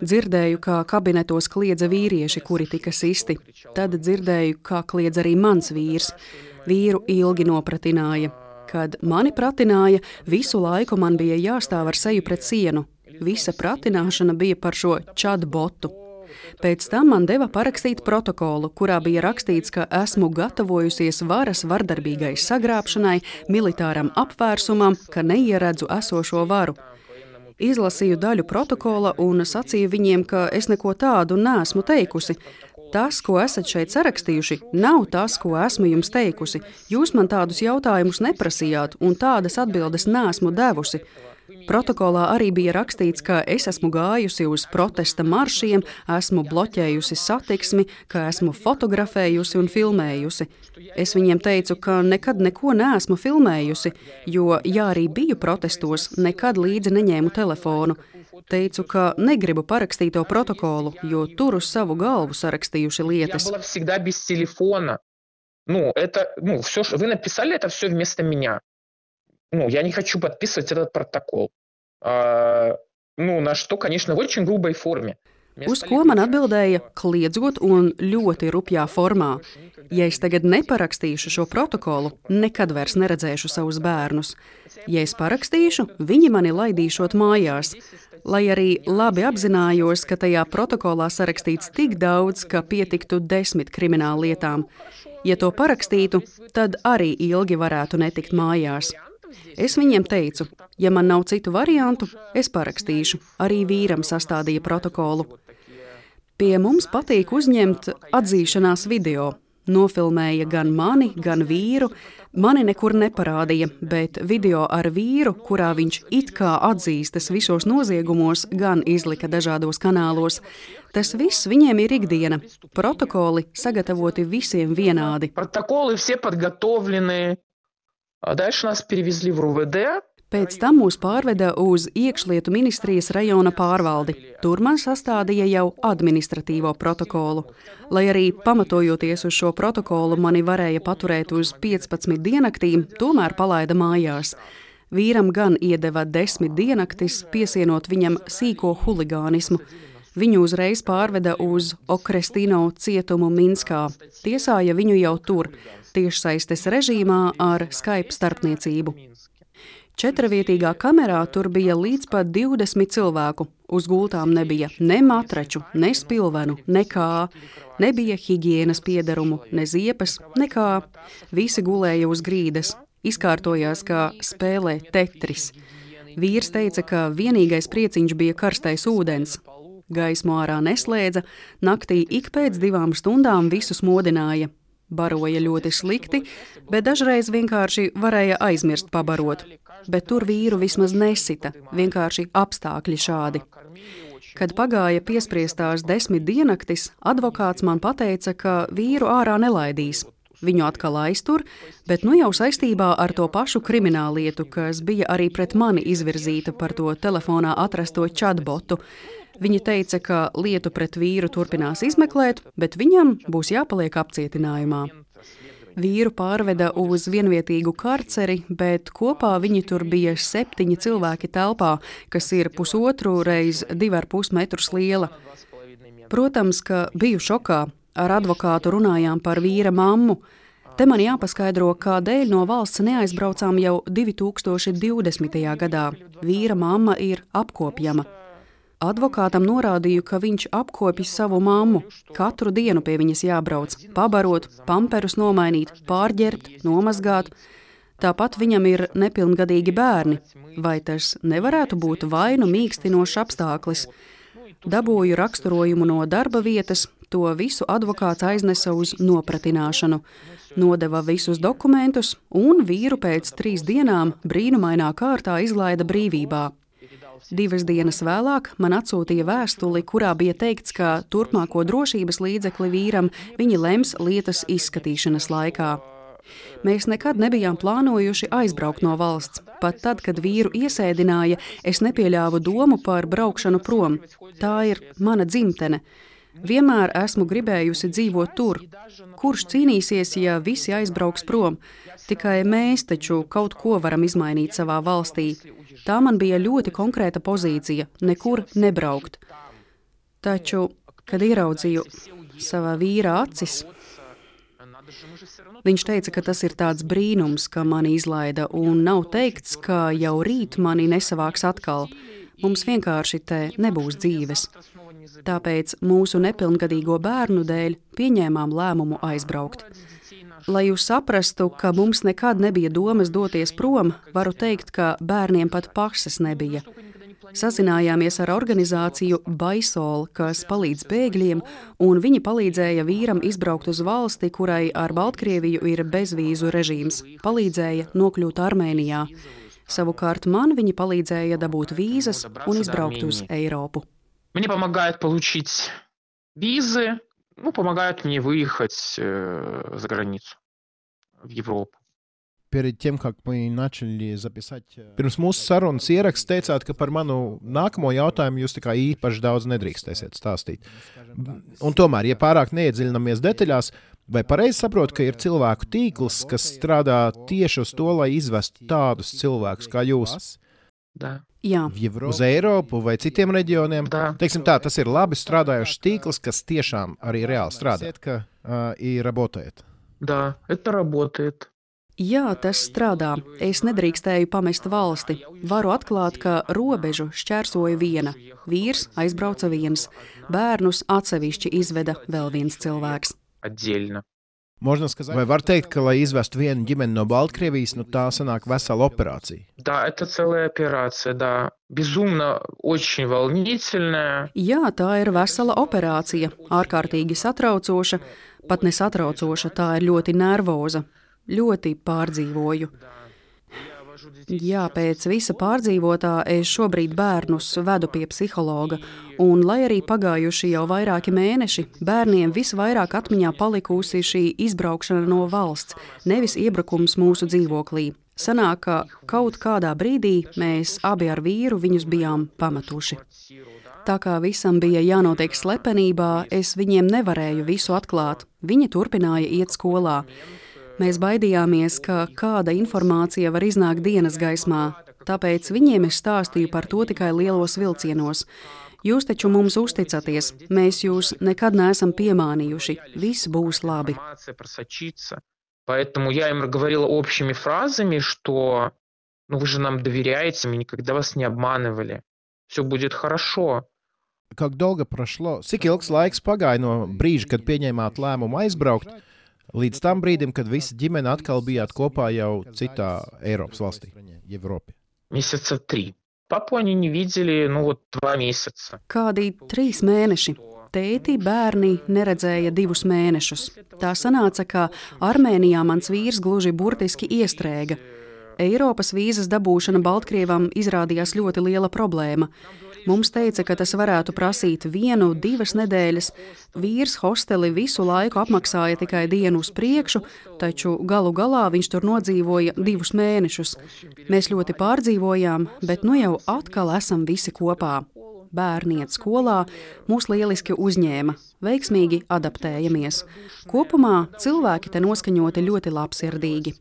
Dzirdēju, kā kabinetos kliedza vīrieši, kuri tika sisti. Tad dzirdēju, kā kliedza arī mans vīrs. Vīru ilgi nopratināja. Kad mani pratināja, visu laiku man bija jāstāv ar seju pret sienu. Visa pratināšana bija par šo chatbotu. Pēc tam man deva parakstīt protokolu, kurā bija rakstīts, ka esmu gatavojusies varas vardarbīgai sagrābšanai, militāram apvērsumam, ka neieredzu esošo varu. Izlasīju daļu protokola un sacīju viņiem, ka es neko tādu nesmu teikusi, Tas, ko esat šeit sarakstījuši, nav tas, ko esmu jums teikusi. Jūs man tādus jautājumus neprasījāt, un tādas atbildes nesmu devusi. Protokolā arī bija rakstīts, ka es esmu gājusi uz protesta maršiem, esmu bloķējusi satiksmi, ka esmu fotografējusi un filmējusi. Es viņiem teicu, ka nekad neko neesmu filmējusi, jo, ja arī biju protestos, nekad līdzi neņēmu telefonu. Teicu, ka negribu parakstīt to protokolu, jo tur uz savu galvu sarakstījuši lietas. Ну, это, ну, все, что вы написали, это все вместо меня. Ну, я не хочу подписывать этот протокол. А, ну, на что, конечно, в очень грубой форме. Uz ko man atbildēja, kliedzot un ļoti rupjā formā. Ja es tagad neparakstīšu šo protokolu, nekad vairs neredzēšu savus bērnus. Ja es parakstīšu, viņi mani laidīšot mājās. Lai arī labi apzinājos, ka tajā protokolā sarakstīts tik daudz, ka pietiktu desmit krimināla lietām. Ja to parakstītu, tad arī ilgi varētu netikt mājās. Es viņiem teicu, ja man nav citu variantu, es parakstīšu. Arī vīram sastādīja protokolu. Pie mums patīk uzņemt atzīšanās video. Nofilmēja gan mani, gan vīru. Mani nekur neparādīja, bet video ar vīru, kurā viņš it kā atzīstas visos noziegumos, gan izlika dažādos kanālos. Tas viss viņiem ir ikdiena. Protokoli sagatavoti visiem vienādi. Protokoli visi подготовлены. Дальше нас перевезли в РУВД. Pēc tam mūs pārveda uz iekšlietu ministrijas rajona pārvaldi. Tur man sastādīja jau administratīvo protokolu. Lai arī pamatojoties uz šo protokolu mani varēja paturēt uz 15 dienaktīm, tomēr palaida mājās. Vīram gan iedeva desmit dienaktis, piesienot viņam sīko huligānismu. Viņu uzreiz pārveda uz Okrestino cietumu Minskā. Tiesāja viņu jau tur, tiešsaistes režīmā ar Skype starpniecību. Četravietīgā kamerā tur bija līdz pat 20 cilvēku. Uz gultām nebija ne matraču, ne spilvenu, nekā. Nebija higiēnas piedarumu, ne ziepes, nekā. Visi gulēja uz grīdas, izkārtojās kā spēlē tetris. Vīrs teica, ka vienīgais prieciņš bija karstais ūdens. Gaismu ārā neslēdza, naktī ik pēc divām stundām visus modināja. Baroja ļoti slikti, bet dažreiz vienkārši varēja aizmirst pabarot. Bet tur vīru vismaz nesita, vienkārši apstākļi šādi. Kad pagāja piespriestās desmit diennaktis, advokāts man teica, ka vīru ārā nelaidīs. Viņu atkal aiztur, bet nu jau saistībā ar to pašu krimināllietu, kas bija arī pret mani izvirzīta par to telefonā atrasto chatbotu. Viņa teica, ka lietu pret vīru turpinās izmeklēt, bet viņam būs jāpaliek apcietinājumā. Vīru pārveda uz vienvietīgu karceri, bet kopā viņi tur bija septiņi cilvēki telpā, kas ir pusotru reizi divi ar pus metrus liela. Protams, ka biju šokā. Ar advokātu runājām par vīra mammu. Te man jāpaskaidro, kādēļ no valsts neaizbraucām jau 2020. gadā. Vīra mamma ir apkopjama. Advokātam norādīju, ka viņš apkopjas savu mammu. Katru dienu pie viņas jābrauc, pabarot, pamperus nomainīt, pārģērbt, nomazgāt. Tāpat viņam ir nepilngadīgi bērni. Vai tas nevarētu būt vainu mīkstinošs apstākļus? Dabūju raksturojumu no darba vietas, to visu advokāts aiznesa uz nopratināšanu. Nodeva visus dokumentus, un vīru pēc trīs dienām brīnumainā kārtā izlaida brīvībā. Divas dienas vēlāk man atsūtīja vēstuli, kurā bija teikts, ka turpmāko drošības līdzekli vīram viņi lems lietas izskatīšanas laikā. Mēs nekad nebijām plānojuši aizbraukt no valsts. Pat tad, kad vīru iesēdināja, es nepieļāvu domu par braukšanu prom. Tā ir mana dzimtene. Vienmēr esmu gribējusi dzīvot tur. Kurš cīnīsies, ja visi aizbrauks prom? Tikai mēs taču kaut ko varam izmainīt savā valstī. Tā man bija ļoti konkrēta pozīcija - nekur nebraukt. Taču, kad ieraudzīju savā vīra acis, viņš teica, ka tas ir tāds brīnums, ka mani izlaida, un nav teikts, ka jau rīt mani nesavāks atkal. Mums vienkārši te nebūs dzīves. Tāpēc mūsu nepilngadīgo bērnu dēļ pieņēmām lēmumu aizbraukt. Lai jūs saprastu, ka mums nekad nebija domas doties prom, varu teikt, ka bērniem pat pašas nebija. Sazinājāmies ar organizāciju Baisol, kas palīdz bēgļiem, un viņi palīdzēja vīram izbraukt uz valsti, kurai ar Baltkrieviju ir bezvīzu režīms, palīdzēja nokļūt Armēnijā. Savukārt man viņi palīdzēja dabūt vīzas un izbraukt uz Eiropu. Мне помогают получить визы, ну, помогают мне выехать э, за границу, в Европу. Перед тем, как мы начали записать... Pirms mūsu sarunas ieraksts teicāt, ka par manu nākamo jautājumu jūs tā kā īpaši daudz nedrīkstēsiet stāstīt. Un tomēr, ja pārāk neiedziļināmies detaļās, vai pareizi saprotu, ka ir cilvēku tīkls, kas strādā tieši uz to, lai izvestu tādus cilvēkus kā jūs? Да. Jā, Uz Eiropu vai citiem reģioniem? Да. Teiksim tā, tas ir labi strādājošs tīkls, kas tiešām arī reāli strādā. Ka uh, ir работает. Да, это работает. Jā, tas strādā. Es nedrīkstēju pamest valsti. Varu atklāt, ka robežu šķērsoja viena. Vīrs aizbrauca viens. Bērnus atsevišķi izveda vēl viens cilvēks. Отдельно. Можно сказать, vai var teikt, ka, lai izvestu vienu ģimeni no Baltkrievijas, nu tā sanāk vesela operācija? Да, это целая операция, да. Безумно очень волнительная. Jā, tā ir vesela operācija, ārkārtīgi satraucoša, pat nesatraucoša, tā ir ļoti nervoza, ļoti pārdzīvoju. Jā, pēc visa pārdzīvotā es šobrīd bērnus vedu pie psihologa, un lai arī pagājuši jau vairāki mēneši, bērniem visvairāk atmiņā palikusi šī izbraukšana no valsts, nevis iebrukums mūsu dzīvoklī. Sanāk, ka kaut kādā brīdī mēs abi ar vīru viņus bijām pametuši. Tā kā visam bija jānotiek slepenībā, es viņiem nevarēju visu atklāt. Viņi turpināja iet skolā. Mēs baidījāmies, ka kāda informācija var iznākt dienas gaismā, tāpēc viņiem es stāstīju par to tikai lielos vilcienos. Jūs taču mums uzticaties, mēs jūs nekad neesam piemānījuši, viss būs labi. Информация просочится. Поэтому я им говорила общими фразами, что ну вы же нам доверяете, мы никогда вас не обманывали. Все будет хорошо. Как долgo прошло? Cik ilgs laiks pagāja no brīža, kad pieņēmāt lēmumu aizbraukt, Līdz tam brīdim, kad visa ģimene atkal bijāt kopā jau citā Eiropas valstī. Mēnesis trīs. Papoņi viņi videli, nu, divi mēneši. Kādi trīs mēneši. Tēti bērni neredzēja divus mēnešus. Tā sanāca, ka Armēnijā mans vīrs gluži burtiski iestrēga. Eiropas vīzas dabūšana Baltkrievam izrādījās ļoti liela problēma. Mums teica, ka tas varētu prasīt vienu, divas nedēļas. Vīrs hosteli visu laiku apmaksāja tikai dienu uz priekšu, taču galu galā viņš tur nodzīvoja divus mēnešus. Mēs ļoti pārdzīvojām, bet nu jau atkal esam visi kopā. Bērni iet skolā, mūs lieliski uzņēma, veiksmīgi adaptējamies. Kopumā cilvēki te noskaņoti ļoti labsirdīgi.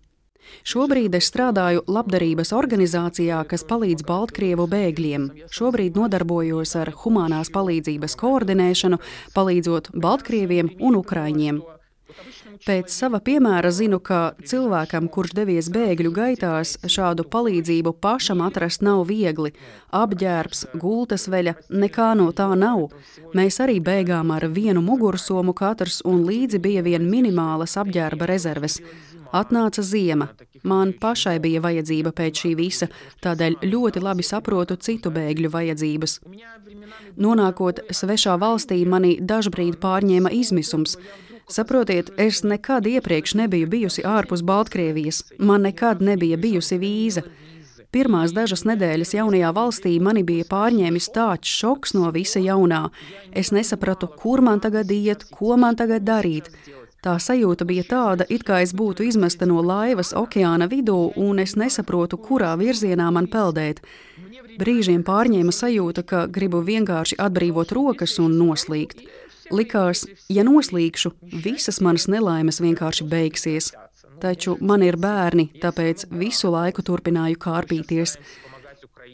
Šobrīd es strādāju labdarības organizācijā, kas palīdz Baltkrievu bēgļiem. Šobrīd nodarbojos ar humanās palīdzības koordinēšanu, palīdzot Baltkrieviem un Ukraiņiem. Pēc sava piemēra zinu, ka cilvēkam, kurš devies bēgļu gaitās, šādu palīdzību pašam atrast nav viegli. Apģērbs, gultas veļa, nekā no tā nav. Mēs arī beigām ar vienu mugursomu katrs, un līdzi bija vien minimālas apģērba rezerves. Atnāca ziema. Man pašai bija vajadzība pēc šī visa, tādēļ ļoti labi saprotu citu bēgļu vajadzības. Nonākot svešā valstī, mani dažbrīd pārņēma izmisums. Saprotiet, es nekad iepriekš nebiju bijusi ārpus Baltkrievijas, man nekad nebija bijusi vīza. Pirmās dažas nedēļas jaunajā valstī mani bija pārņēmis tāds šoks no visa jaunā. Es nesapratu, kur man tagad iet, ko man tagad darīt. Tā sajūta bija tāda, it kā es būtu izmesta no laivas okeāna vidū, un es nesaprotu, kurā virzienā man peldēt. Brīžiem pārņēma sajūta, ka gribu vienkārši atbrīvot rokas un noslīgt. Likās, ja noslīgšu, visas manas nelaimes vienkārši beigsies. Taču man ir bērni, tāpēc visu laiku turpināju kārpīties.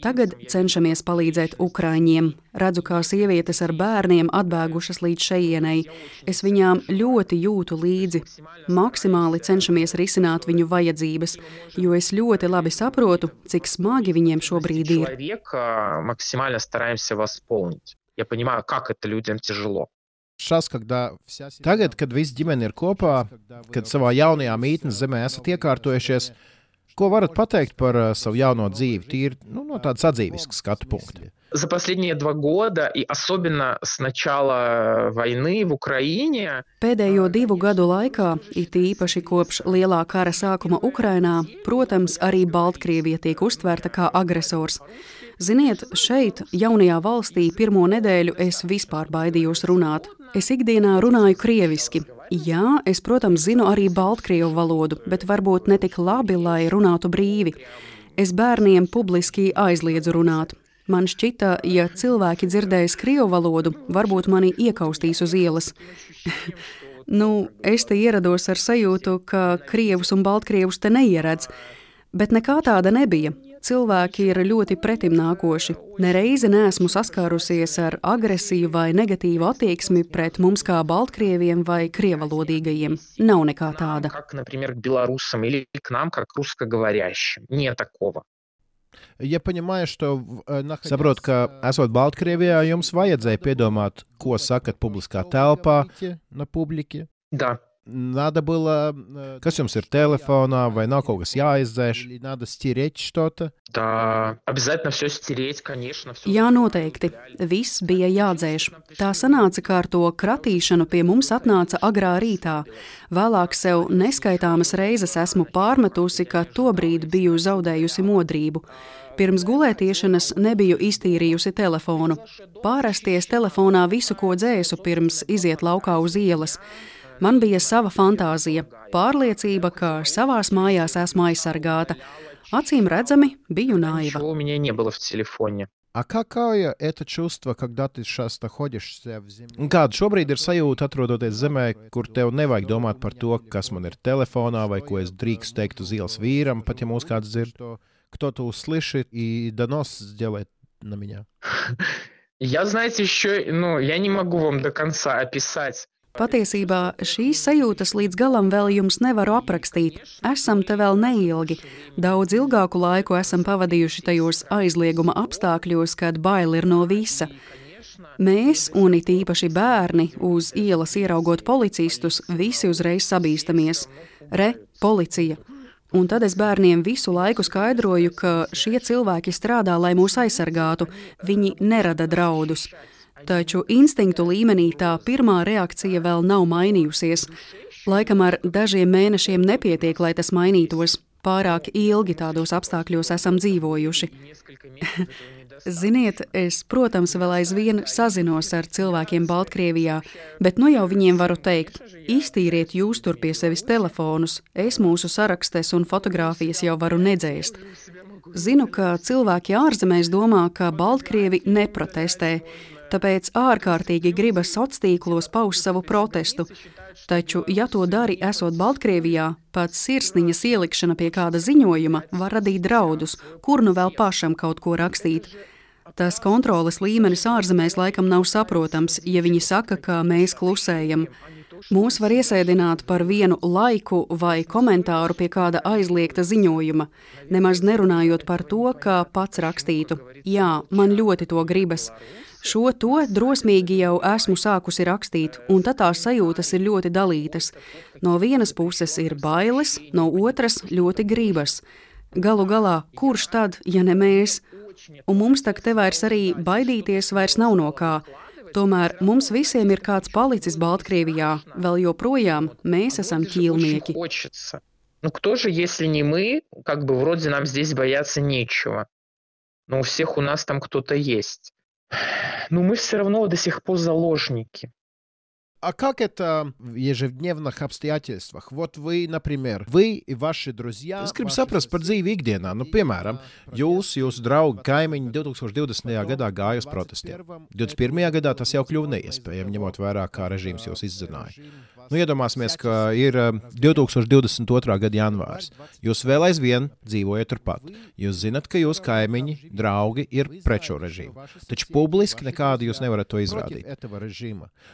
Tagad cenšamies palīdzēt Ukrāņiem. Redzu, kā sievietes ar bērniem atbēgušas līdz šejienei. Es viņām ļoti jūtu līdzi. Maksimāli cenšamies risināt viņu vajadzības, jo es ļoti labi saprotu, cik smagi viņiem šobrīd ir. Человека максимально стараемся восполнить. Я понимаю, как это людям тяжело. Šas, когда вся семья- Tagad, kad visa ģimene ir kopā, kad savā jaunajā mītnes zemē esat iekārtojušies, Ko varat pateikt par uh, savu jauno dzīvi, tīri nu, no tādas atzīves skatu punkta? За последние два года, и особенно с начала войны в Украине, Pēdējo divu gadu laikā, it īpaši kopš lielā kara sākuma Ukrainā, protams, arī Baltkrievija tiek uztvērta kā agresors. Ziniet, šeit, jaunajā valstī, pirmo nedēļu es vispār baidījos runāt. Es ikdienā runāju krieviski. Jā, es, protams, zinu arī baltkrievu valodu, bet varbūt ne tik labi, lai runātu brīvi. Es bērniem publiski aizliedzu runāt. Man šķita, ja cilvēki dzirdēs krievu valodu, varbūt mani iekaustīs uz ielas. [laughs] nu, es te ierados ar sajūtu, ka krievus un baltkrievus te neieredz, bet nekā tāda nebija cilvēki ir ļoti pretimnākoši. Nereizi neesmu saskārusies ar agresīvu vai negatīvu attieksmi pret mums kā baltkrieviem vai krievalodīgajiem. Nav nekā tāda. Saprotu, ka esot Baltkrievijā, jums vajadzēja piedomāt, ko sakat publiskā telpā. Да, Надо было, э, kas jums ir telefonā, vai nav kaut kas jāizdzēš, или надо стереть что-то. да. Обязательно все стереть, конечно. всё Jā, noteikti. Viss bija jādzēš. Tā sanāca, ka ar to kratīšanu pie mums atnāca agrā rītā. Vēlāk sev neskaitāmas reizes esmu pārmetusi, ka tobrīd biju zaudējusi modrību. Pirms gulētiešanas nebiju iztīrījusi telefonu. Pārasties telefonā visu, ko dzēsu, pirms iziet laukā uz ielas. Man bija sava fantāzija, pārliecība, ka savās mājās esmu aizsargāta. Acīm redzami, biju naiva. Ничего у меня не было в телефоне. А какое это чувство, когда ты сейчас находишься в земле? Un kāda šobrīd ir sajūta, atrodoties zemē, kur tev nevajag domāt par to, kas man ir telefonā, vai ko es drīkstu teikt uz ielas vīram, pat ja mūs kāds dzird, кто-то услышит и донос сделает на меня. [laughs] Я, знаете, еще, ну, я не могу вам до конца описать. Patiesībā šīs sajūtas līdz galam vēl jums nevaru aprakstīt. Esam te vēl neilgi. Daudz ilgāku laiku esam pavadījuši tajos aizlieguma apstākļos, kad bail ir no visa. Mēs, un it īpaši bērni, uz ielas ieraugot policistus, visi uzreiz sabīstamies. Re, policija! Un tad es bērniem visu laiku skaidroju, ka šie cilvēki strādā, lai mūs aizsargātu. Viņi nerada draudus. Taču instinktu līmenī tā pirmā reakcija vēl nav mainījusies. Laikam ar dažiem mēnešiem nepietiek, lai tas mainītos. Pārāk ilgi tādos apstākļos esam dzīvojuši. [laughs] Ziniet, es, protams, vēl aizvien sazinos ar cilvēkiem Baltkrievijā, bet nu jau viņiem varu teikt, iztīriet jūs tur pie sevis telefonus, es mūsu sarakstes un fotogrāfijas jau varu nedzēst. Zinu, ka cilvēki ārzemēs domā, ka Baltkrievi neprotestē, tāpēc ārkārtīgi gribas sociālos tīklos paust savu protestu. Taču, ja to dari, esot Baltkrievijā, pats sirsniņas ielikšana pie kāda ziņojuma var radīt draudus, kur nu vēl pašam kaut ko rakstīt. Tas kontroles līmenis ārzemēs laikam nav saprotams, ja viņi saka, ka mēs klusējam. Mūs var iesēdināt par vienu laiku vai komentāru pie kāda aizliegta ziņojuma, nemaz nerunājot par to, kā pats rakstītu. Jā, man ļoti to gribas. Šo to drosmīgi jau esmu sākusi rakstīt, un tad tās sajūtas ir ļoti dalītas. No vienas puses ir bailes, no otras ļoti gribas. Galu galā, kurš tad, ja ne mēs? Un mums tak te vairs arī baidīties vairs nav no kā. Tomēr mums visiem ir kāds palicis Baltkrievijā, vēl joprojām mēs esam ķīlnieki. Хочется. Ну кто же, если не мы, как бы вроде нам здесь бояться нечего. Но у всех у нас там кто-то есть. Но мы все равно до сих пор заложники. А как это в ежедневных обстоятельствах? Вот вы, например, вы и ваши друзья... Es gribu saprast par dzīvi ikdienā. Nu, piemēram, jūs, jūsu draugi, kaimiņi 2020. gadā gāja uz protestiem. 21. gadā tas jau kļuva neiespējami, ņemot vērā, kā režīms jūs izzināja. Nu, iedomāsimies, ka ir eh, 2022. gada janvārs. Jūs vēl aizvien dzīvojat turpat. Jūs zinat, ka jūsu kaimiņi, draugi ir pret šo režīmu. Taču publiski nekādi jūs nevarat to izrādīt.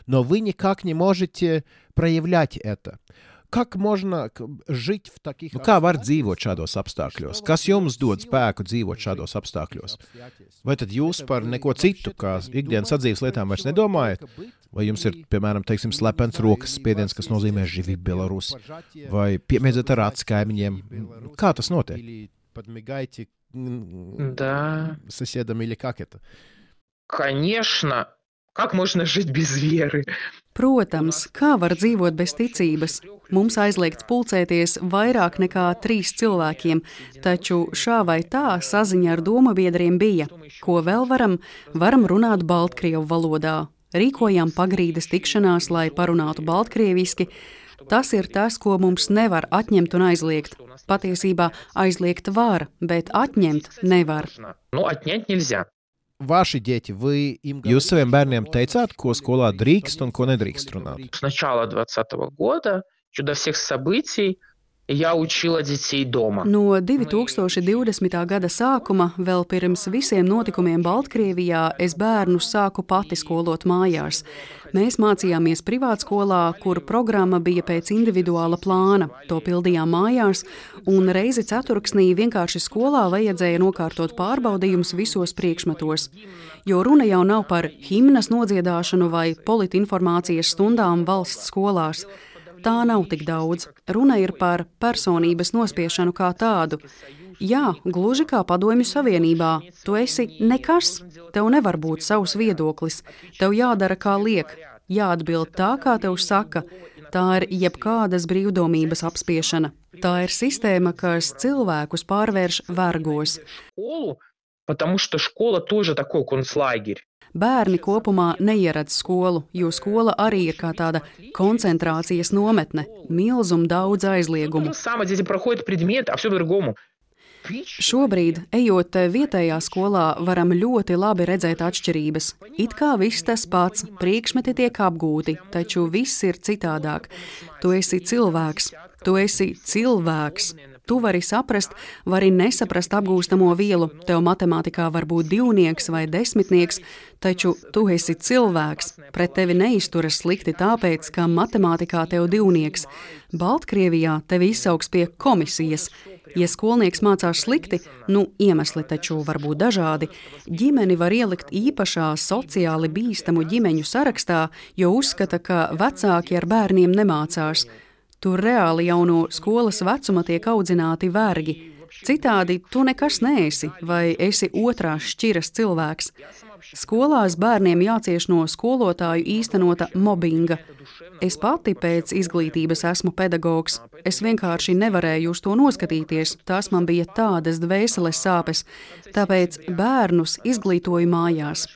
Но вы никак не можете проявлять это. Как можно к- жить в таких... Nu, kā var dzīvot šādos apstākļos? Kas jums dod spēku dzīvot šādos apstākļos? Vai tad jūs par neko citu, kā ikdienas sadzīves lietām, vairs nedomājat? Vai jums ir, piemēram, teiksim, slepens rokas spiediens, kas nozīmē živi Belarus, vai piemiedzat ar acu kaimiņiem? Kā tas notiek? Да, Соседам или как это? конечно. Как можно жить без веры? Protams, kā var dzīvot bez ticības? Mums aizliegts pulcēties vairāk nekā trīs cilvēkiem, taču šā vai tā saziņa ar domu biedriem bija. Ko vēl varam? Varam runāt Baltkrievu valodā. Rīkojām pagrīdes tikšanās, lai parunātu baltkrieviski. Tas ir tas, ko mums nevar atņemt un aizliegt. Patiesībā aizliegt var, bet atņemt nevar. Nu, atņemt nelzā. Vaši ģeķi, вы им... Jūs saviem bērniem teicāt, ko skolā drīkst un ko nedrīkst runāt? С начала 2020 года, еще до всех событий, я учила детей дома. No 2020. gada sākuma, vēl pirms visiem notikumiem Baltkrievijā, es bērnus sāku pati skolot mājās. Mēs mācījāmies privātskolā, kur programma bija pēc individuāla plāna. To pildījām mājās, un reizi ceturksnī vienkārši skolā vajadzēja nokārtot pārbaudījumus visos priekšmetos. Jo runa jau nav par himnas nodziedāšanu vai politinformācijas stundām valsts skolās. Tā nav tik daudz. Runa ir par personības nospiešanu kā tādu. Jā, gluži kā Padomju Savienībā. Tu esi nekas, tev nevar būt savs viedoklis. Tev jādara kā liek, jāatbild tā, kā tev saka. Tā ir jebkādas brīvdomības apspiešana. Tā ir sistēma, kas cilvēkus pārvērš vergos. Школу, потому что школа тоже такой концлагерь. bērni kopumā neieredz skolu, jo skola arī ir kā tāda koncentrācijas nometne, milzumu daudz aizliegumu. Šobrīd, ejot э, vietējā skolā, varam ļoti labi redzēt atšķirības. It kā viss tas pats, priekšmeti tiek apgūti, taču viss ir citādāk. Tu esi cilvēks, tu esi cilvēks, Tu vari saprast, vari nesaprast apgūstamo vielu. Tev matemātikā var būt divnieks vai desmitnieks, taču tu esi cilvēks. Pret tevi neizturas slikti tāpēc, ka matemātikā tev divnieks. Baltkrievijā tevi izsauks pie komisijas. Ja skolnieks mācās slikti, nu iemesli taču var būt dažādi, ģimeni var ielikt īpašā sociāli bīstamu ģimeņu sarakstā, jo uzskata, ka vecāki ar bērniem nemācās. Tur reāli jau no skolas vecuma tiek audzināti vergi. Citādi tu nekas neesi, vai esi otrās šķiras cilvēks. Skolās bērniem jācieš no skolotāju īstenota mobbinga. Es pati pēc izglītības esmu pedagogs. Es vienkārši nevarēju uz to noskatīties. Tās man bija tādas dvēseles sāpes. Tāpēc bērnus izglītoju mājās.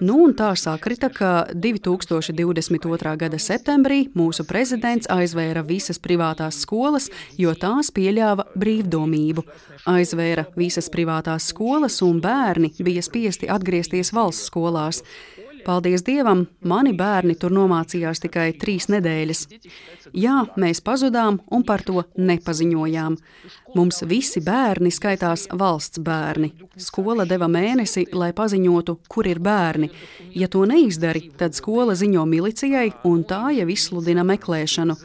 Nu, un tā sakrita, ka 2022. gada septembrī mūsu prezidents aizvēra visas privātās skolas, jo tās pieļāva brīvdomību. Aizvēra visas privātās skolas, un bērni bija spiesti atgriezties valsts skolās. Paldies Dievam, mani bērni tur nomācījās tikai trīs nedēļas. Jā, mēs pazudām un par to nepaziņojām. Mums visi bērni skaitās valsts bērni. Skola deva mēnesi, lai paziņotu, kur ir bērni. Ja to neizdari, tad skola ziņo milicijai, un tā jau izsludina meklēšanu.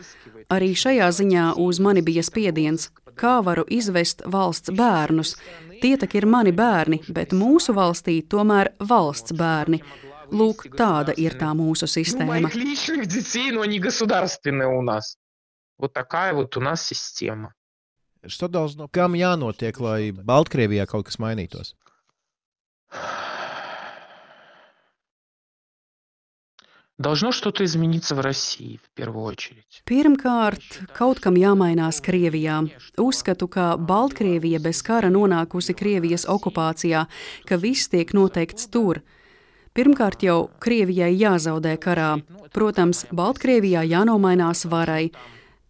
Arī šajā ziņā uz mani bija spiediens. Kā varu izvest valsts bērnus? Tie tak ir mani bērni, bet mūsu valstī tomēr valsts bērni. Lūk, tāda ir tā mūsu Ну, sistēma. моих [laughs] личных детей, но они государственные у нас. Вот такая вот у нас система. Что должно... Kam jānotiek, lai Baltkrievijā kaut kas mainītos? Должно что-то измениться в России в первую очередь. Pirmkārt, kaut kam jāmainās Krievijā. Uzskatu, ka Baltkrievija bez kara nonākusi Krievijas okupācijā, ka viss tiek noteikts tur. Pirmkārt, jau Krievijai jāzaudē karā. Protams, Baltkrievijā jānomainās varai.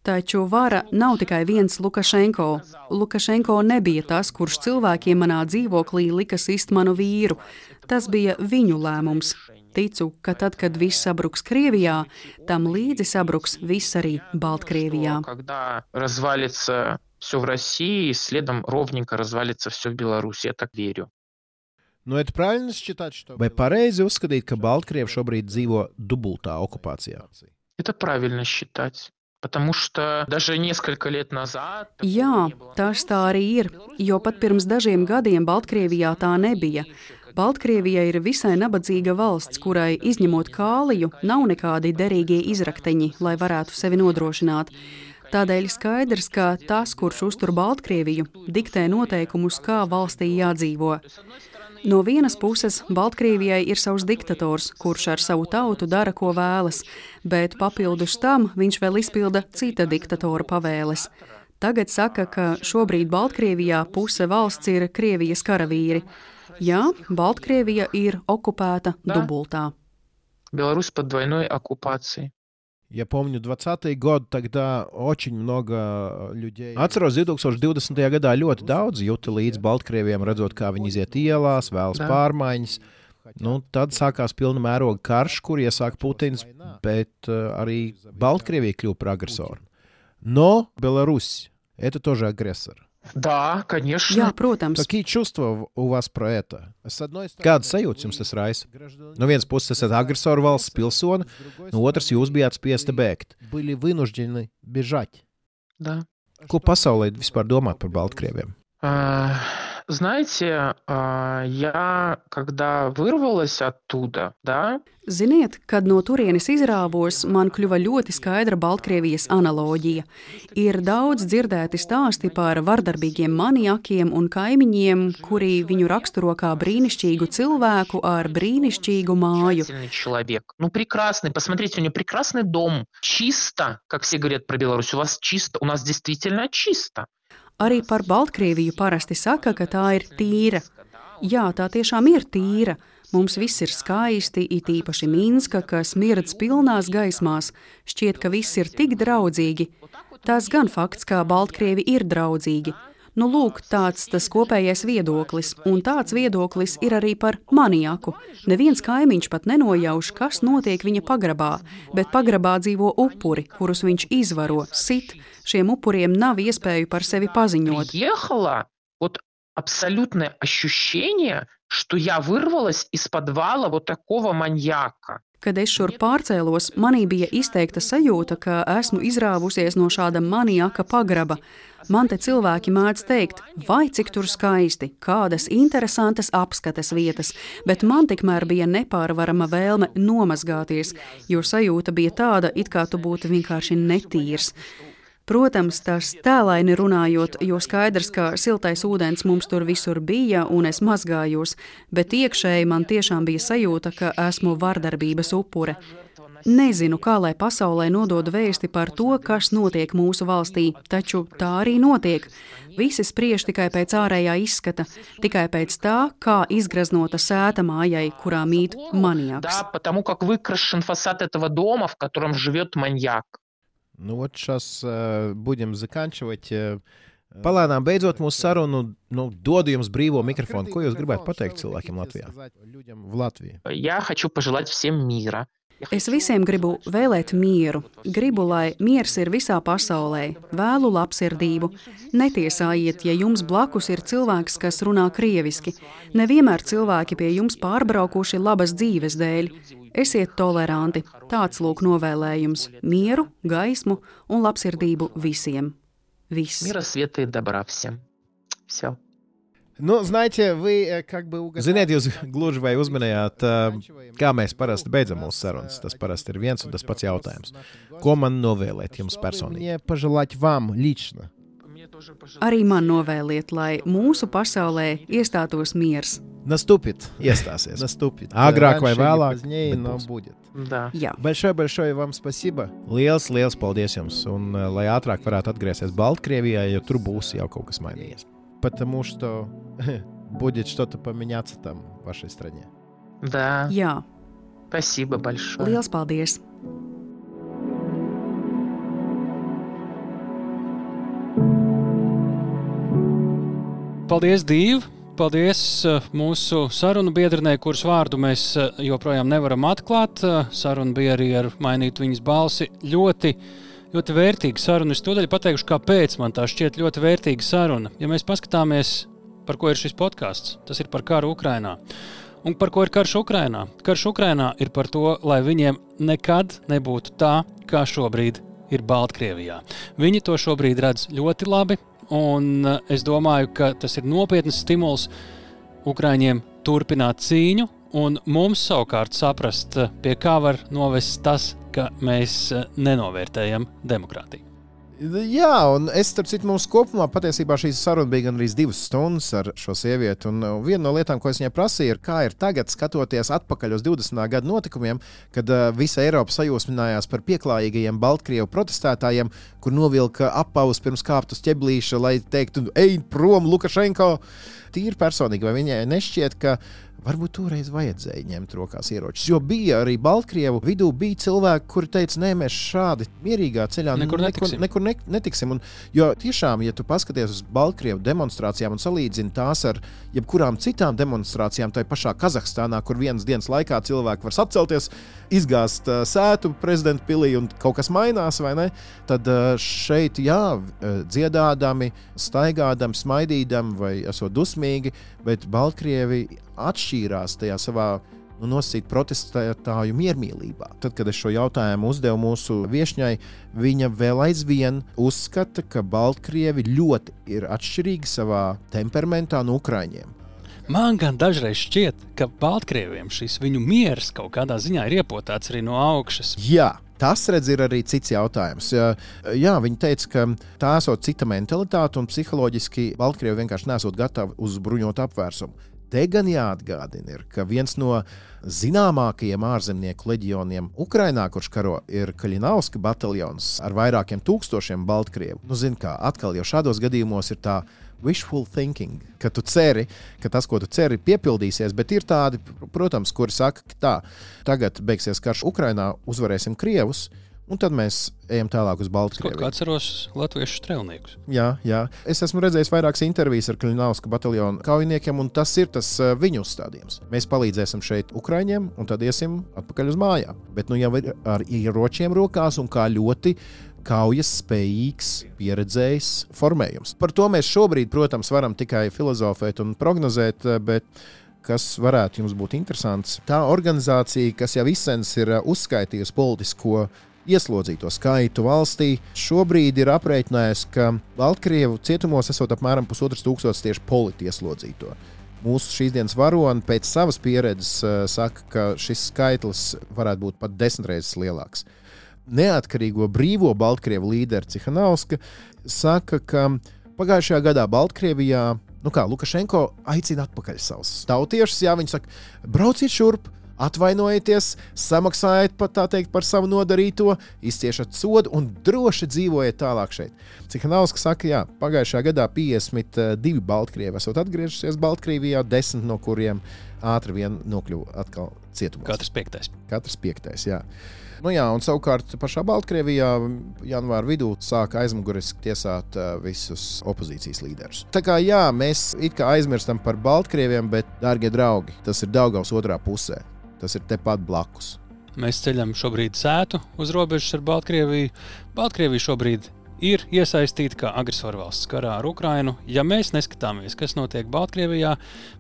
Taču vara nav tikai viens Lukašenko. Lukašenko nebija tas, kurš cilvēkiem manā dzīvoklī lika sist manu vīru. Tas bija viņu lēmums. Ticu, ka tad, kad viss sabruks Krievijā, tam līdzi sabruks viss arī Baltkrievijā. Что Когда развалится все в России, следом ровненько развалится все в Беларуси. Я так верю. Nu, это правильно считать, что... Vai pareizi uzskatīt, ka Baltkrievi šobrīd dzīvo dubultā okupācijā? Это правильно считать. Потому что даже несколько лет назад... такого Jā, не было. tas tā arī ir, jo pat pirms dažiem gadiem Baltkrievijā tā nebija. Baltkrievija ir visai nabadzīga valsts, kurai, izņemot kāliju, nav nekādi derīgie izrakteņi, lai varētu sevi nodrošināt. Tādēļ skaidrs, ka tas, kurš uztur Baltkrieviju, diktē noteikumus, kā valstī jādzīvo. No vienas puses, Baltkrievijai ir savs diktators, kurš ar savu tautu dara, ko vēlas, bet papildus tam viņš vēl izpilda cita diktatora pavēles. Tagad saka, ka šobrīd Baltkrievijā puse valsts ir Krievijas karavīri. Jā, Baltkrievija ir okupēta Да. dubultā. Беларусь под двойной оккупацией. Я помню 20 год, тогда очень много людей. Atceros, 2020. gadā ļoti daudz juta līdz Baltkrieviem, redzot, kā viņi iziet ielās, vēlas Jā. pārmaiņas. Nu, tad sākās pilna mēroga karš, kur iesāka Putins, bet uh, arī Baltkrievija kļuva par agresoru. Но Беларусь – это тоже агрессор. Да, конечно. Jā, protams, Какие чувства у вас про это? С одной стороны, Kādas sajūtas jums tas raisa? No vienas puses, esat agresoru valsts pilsoni, no otras, jūs bijāt spiesti bēgt. Были вынуждены бежать. Да. Ko pasaulē vispār domāt par Baltkrieviem? А, Знаете, а, я когда вырвалась оттуда, да, Ziniet, kad no turienes izrāvos, man kļuva ļoti skaidra Baltkrievijas analoģija. Ir daudz dzirdēti stāsti par vardarbīgiem maniakiem un kaimiņiem, kuri viņu raksturo kā brīnišķīgu cilvēku ar brīnišķīgu māju. замечательный человек. Ну, прекрасный. Посмотрите, у него прекрасный дом. Чисто, как все говорят про Беларусь. У вас чисто. У нас действительно чисто. Arī par Baltkrieviju parasti saka, ka tā ir tīra. Jā, tā tiešām ir tīra. Mums viss ir skaisti, it īpaši Minska, kas mirdz pilnās gaismās. Šķiet, ka viss ir tik draudzīgi. Tas gan fakts, ka Baltkrievi ir draudzīgi. Nu, lūk, tāds tas kopējais viedoklis, un tāds viedoklis ir arī par maniaku. Neviens kaimiņš pat nenojauš, kas notiek viņa pagrabā, bet pagrabā dzīvo upuri, kurus viņš izvaro, sit. Šiem upuriem nav iespēju par sevi paziņot. Приехала, вот абсолютное ощущение, что я вырвалась из подвала вот такого маньяка. Kad es šur pārcēlos, manī bija izteikta sajūta, ka esmu izrāvusies no šāda maniaka pagraba. Man te cilvēki mēdz teikt, vai cik tur skaisti, kādas interesantas apskates vietas, bet man tikmēr bija nepārvarama vēlme nomazgāties, jo sajūta bija tāda, it kā tu būtu vienkārši netīrs. Protams, tas tēlaini runājot, jo skaidrs, ka siltais ūdens mums tur visur bija un es mazgājos, bet iekšēji man tiešām bija sajūta, ka esmu vardarbības upure. Nezinu, kā lai pasaulē nododu vēsti par to, kas notiek mūsu valstī, taču tā arī notiek. Visi spriež tikai pēc ārējā izskata, tikai pēc tā, kā izgraznota sēta mājai, kurā mīt maniaks. Да, потому как выкрашен фасад этого дома, в котором живет маньяк. Nu, вот сейчас uh, будем заканчивать. Uh, Palēnām beidzot mūsu sarunu, nu, dodu jums brīvo mikrofonu. Ko jūs gribētu pateikt cilvēkiem Latvijā? Ļudiem в Латвии. Я хочу пожелать всем мира. Es visiem gribu vēlēt mieru. Gribu, lai miers ir visā pasaulē, vēlu labsirdību. Netiesājiet, ja jums blakus ir cilvēks, kas runā krieviski. Nevienmēr cilvēki pie jums pārbraukuši labas dzīves dēļ. Esiet toleranti. Tāds lūk novēlējums - mieru, gaismu un labsirdību visiem. Viss. Мира, света и добра всем. Все. Nu, знаете, вы э, как бы угадали. Ziniet, jūs gluži vai uzminējāt, uh, kā mēs parasti beidzam mūsu sarunas. Tas parasti ir viens un tas pats jautājums. Ko man novēlēt jums personīgi? Мне пожелать вам лично. Arī man novēliet, lai mūsu pasaulē iestātos miers. Наступит, iestāsies. Наступит. Agrāk vai Раньше или vēlāk, позднее, bet но būs. будет. Да. Jā. Большое, большое вам спасибо. Liels, liels paldies jums. Un uh, lai ātrāk varētu atgriezties Baltkrievijā, jo tur būs jau kaut kas mainījies. Потому что [laughs] будет что-то поменяться там, в вашей стране. Да. Jā, Спасибо большое. liels paldies! Paldies, Dīva! Paldies uh, mūsu sarunu biedrenei, kuras vārdu mēs uh, joprojām nevaram atklāt. Uh, Saruna bija arī ar mainītu viņas balsi. Ļoti, ļoti vērtīga saruna. Es tūdaļ pateikšu, kāpēc man tā šķiet ļoti vērtīga saruna. Ja mēs paskatāmies, par ko ir šis podkāsts, tas ir par karu Ukrajinā. Un par ko ir karš Ukrajinā? Karš Ukrajinā ir par to, lai viņiem nekad nebūtu tā, kā šobrīd ir Baltkrievijā. Viņi to šobrīd redz ļoti labi, un eh, es domāju, ka tas ir nopietns stimuls Ukraiņiem turpināt cīņu, un mums savukārt saprast, pie kā var novest tas, ka mēs nenovērtējam demokrātiju. Jā, un es starp citu, mums kopumā patiesībā šī saruna bija gandrīz divas stundas ar šo sievieti. Un uh, viena no lietām, ko es viņai prasīju, ir, kā ir tagad, skatoties atpakaļ uz 20. gadu notikumiem, kad uh, visa Eiropa sajūsminājās par pieklājīgajiem Baltkrievu protestētājiem, kur novilka apavus pirms kāpt uz ķeblīša, lai teiktu, ej prom, Lukašenko! Tīri personīgi, vai viņai nešķiet, ka Varbūt toreiz vajadzēja ņemt rokās ieročus. Jo bija arī Baltkrievu vidū bija cilvēki, kuri teica, nē, mēs šādi mierīgā ceļā nekur netiksim. Nekur, nekur ne, netiksim. Un, jo tiešām, ja tu paskaties uz Baltkrievu demonstrācijām un salīdzini tās ar jebkurām citām demonstrācijām, tai pašā Kazahstānā, kur vienas dienas laikā cilvēki var sacelties, izgāzt uh, sētu prezidenta pilī un kaut kas mainās, vai ne? Tad uh, šeit, jā, dziedādami, staigādami, smaidīdami vai esot dusmīgi, bet Baltkrievi atšķīrās tajā savā nu, nosīt protestētāju miermīlībā. Tad, kad es šo jautājumu uzdevu mūsu viesņai, viņa vēl aizvien uzskata, ka Baltkrievi ļoti ir atšķirīgi savā temperamentā no Ukrāņiem. Man gan dažreiz šķiet, ka Baltkrieviem šis viņu miers kaut kādā ziņā ir iepotāts arī no augšas. Jā, Tas, redz, ir arī cits jautājums. Jā, viņi teica, ka tā esot cita mentalitāte un psiholoģiski Baltkrievi vienkārši nesot gatavi uz bruņotu apvērsumu. Te gan jāatgādina, ir, ka viens no zināmākajiem ārzemnieku leģioniem Ukrajinā, kurš karo, ir Kaļinovska bataljons ar vairākiem tūkstošiem Baltkrievu. Nu, zin, kā, atkal jau šādos gadījumos ir tā wishful thinking, ka tu ceri, ka tas, ko tu ceri, piepildīsies, bet ir tādi, protams, kuri saka, ka tā, tagad beigsies karš Ukrajinā, uzvarēsim Krievus. Un tad mēs ejam tālāk uz Baltkrieviju. Kā atceros latviešu strēlniekus. Jā, jā. Es esmu redzējis vairākas intervijas ar Kliņāvska bataljonu kaujiniekiem, un tas ir tas uh, viņu uzstādījums. Mēs palīdzēsim šeit Ukraiņiem, un tad iesim atpakaļ uz mājām. Bet nu jau ir ar ieročiem rokās un kā ļoti kaujas spējīgs, pieredzējis formējums. Par to mēs šobrīd, protams, varam tikai filozofēt un prognozēt, uh, bet kas varētu jums būt interesants. Tā organizācija, kas jau izsens ir uh, uzskaitījusi politisko ieslodzīto skaitu valstī. Šobrīd ir aprēķinājusi, ka Baltkrievu cietumos esot apmēram pusotras tūkstotis tieši politi ieslodzīto. Mūsu šīs dienas varoni pēc savas pieredzes uh, saka, ka šis skaitlis varētu būt pat desmit reizes lielāks. Neatkarīgo brīvo Baltkrievu līderi Cihanovska saka, ka pagājušajā gadā Baltkrievijā nu kā, Lukašenko aicina atpakaļ savus tautiešus. Jā, viņi saka, brauciet šurp, atvainojieties, samaksājiet pat, teikt, par savu nodarīto, izciešat sodu un droši dzīvojiet tālāk šeit. Cik Nauskas saka, jā, pagājušajā gadā 52 Baltkrievi esat atgriežušies Baltkrievijā, 10 no kuriem ātri vien nokļuva atkal cietumā. Katrs piektais. Katrs piektais, jā. Nu jā, un savukārt pašā Baltkrievijā janvāra vidū sāka aizmuguriski tiesāt visus opozīcijas līderus. Tā kā jā, mēs it kā aizmirstam par Baltkrieviem, bet, darbie draugi, tas ir Daugaus otrā pusē. Tas ir tepat blakus. Mēs ceļam šobrīd sētu uz robežas ar Baltkrieviju. Baltkrievija šobrīd ir iesaistīta kā agresorvalsts karā ar Ukrajinu. Ja mēs neskatāmies, kas notiek Baltkrievijā,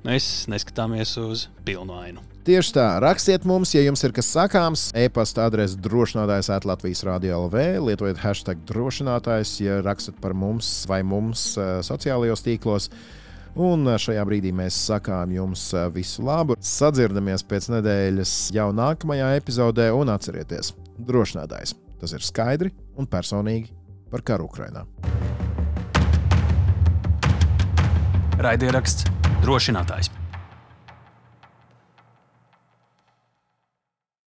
mēs neskatāmies uz pilnu ainu. Tieši tā, rakstiet mums, ja jums ir kas sakāms. E-pasta adrese drošinātājs Latvijas Rādio LV, lietojiet hashtag drošinātājs, ja rakstat par mums vai mums uh, sociālajos tīklos. Un šajā brīdī mēs sakām jums visu labu. Sadzirdamies pēc nedēļas jau nākamajā epizodē, un atcerieties, drošinātājs tas ir skaidri un personīgi par karu Ukrajinā. Raidieraksts drošinātājs.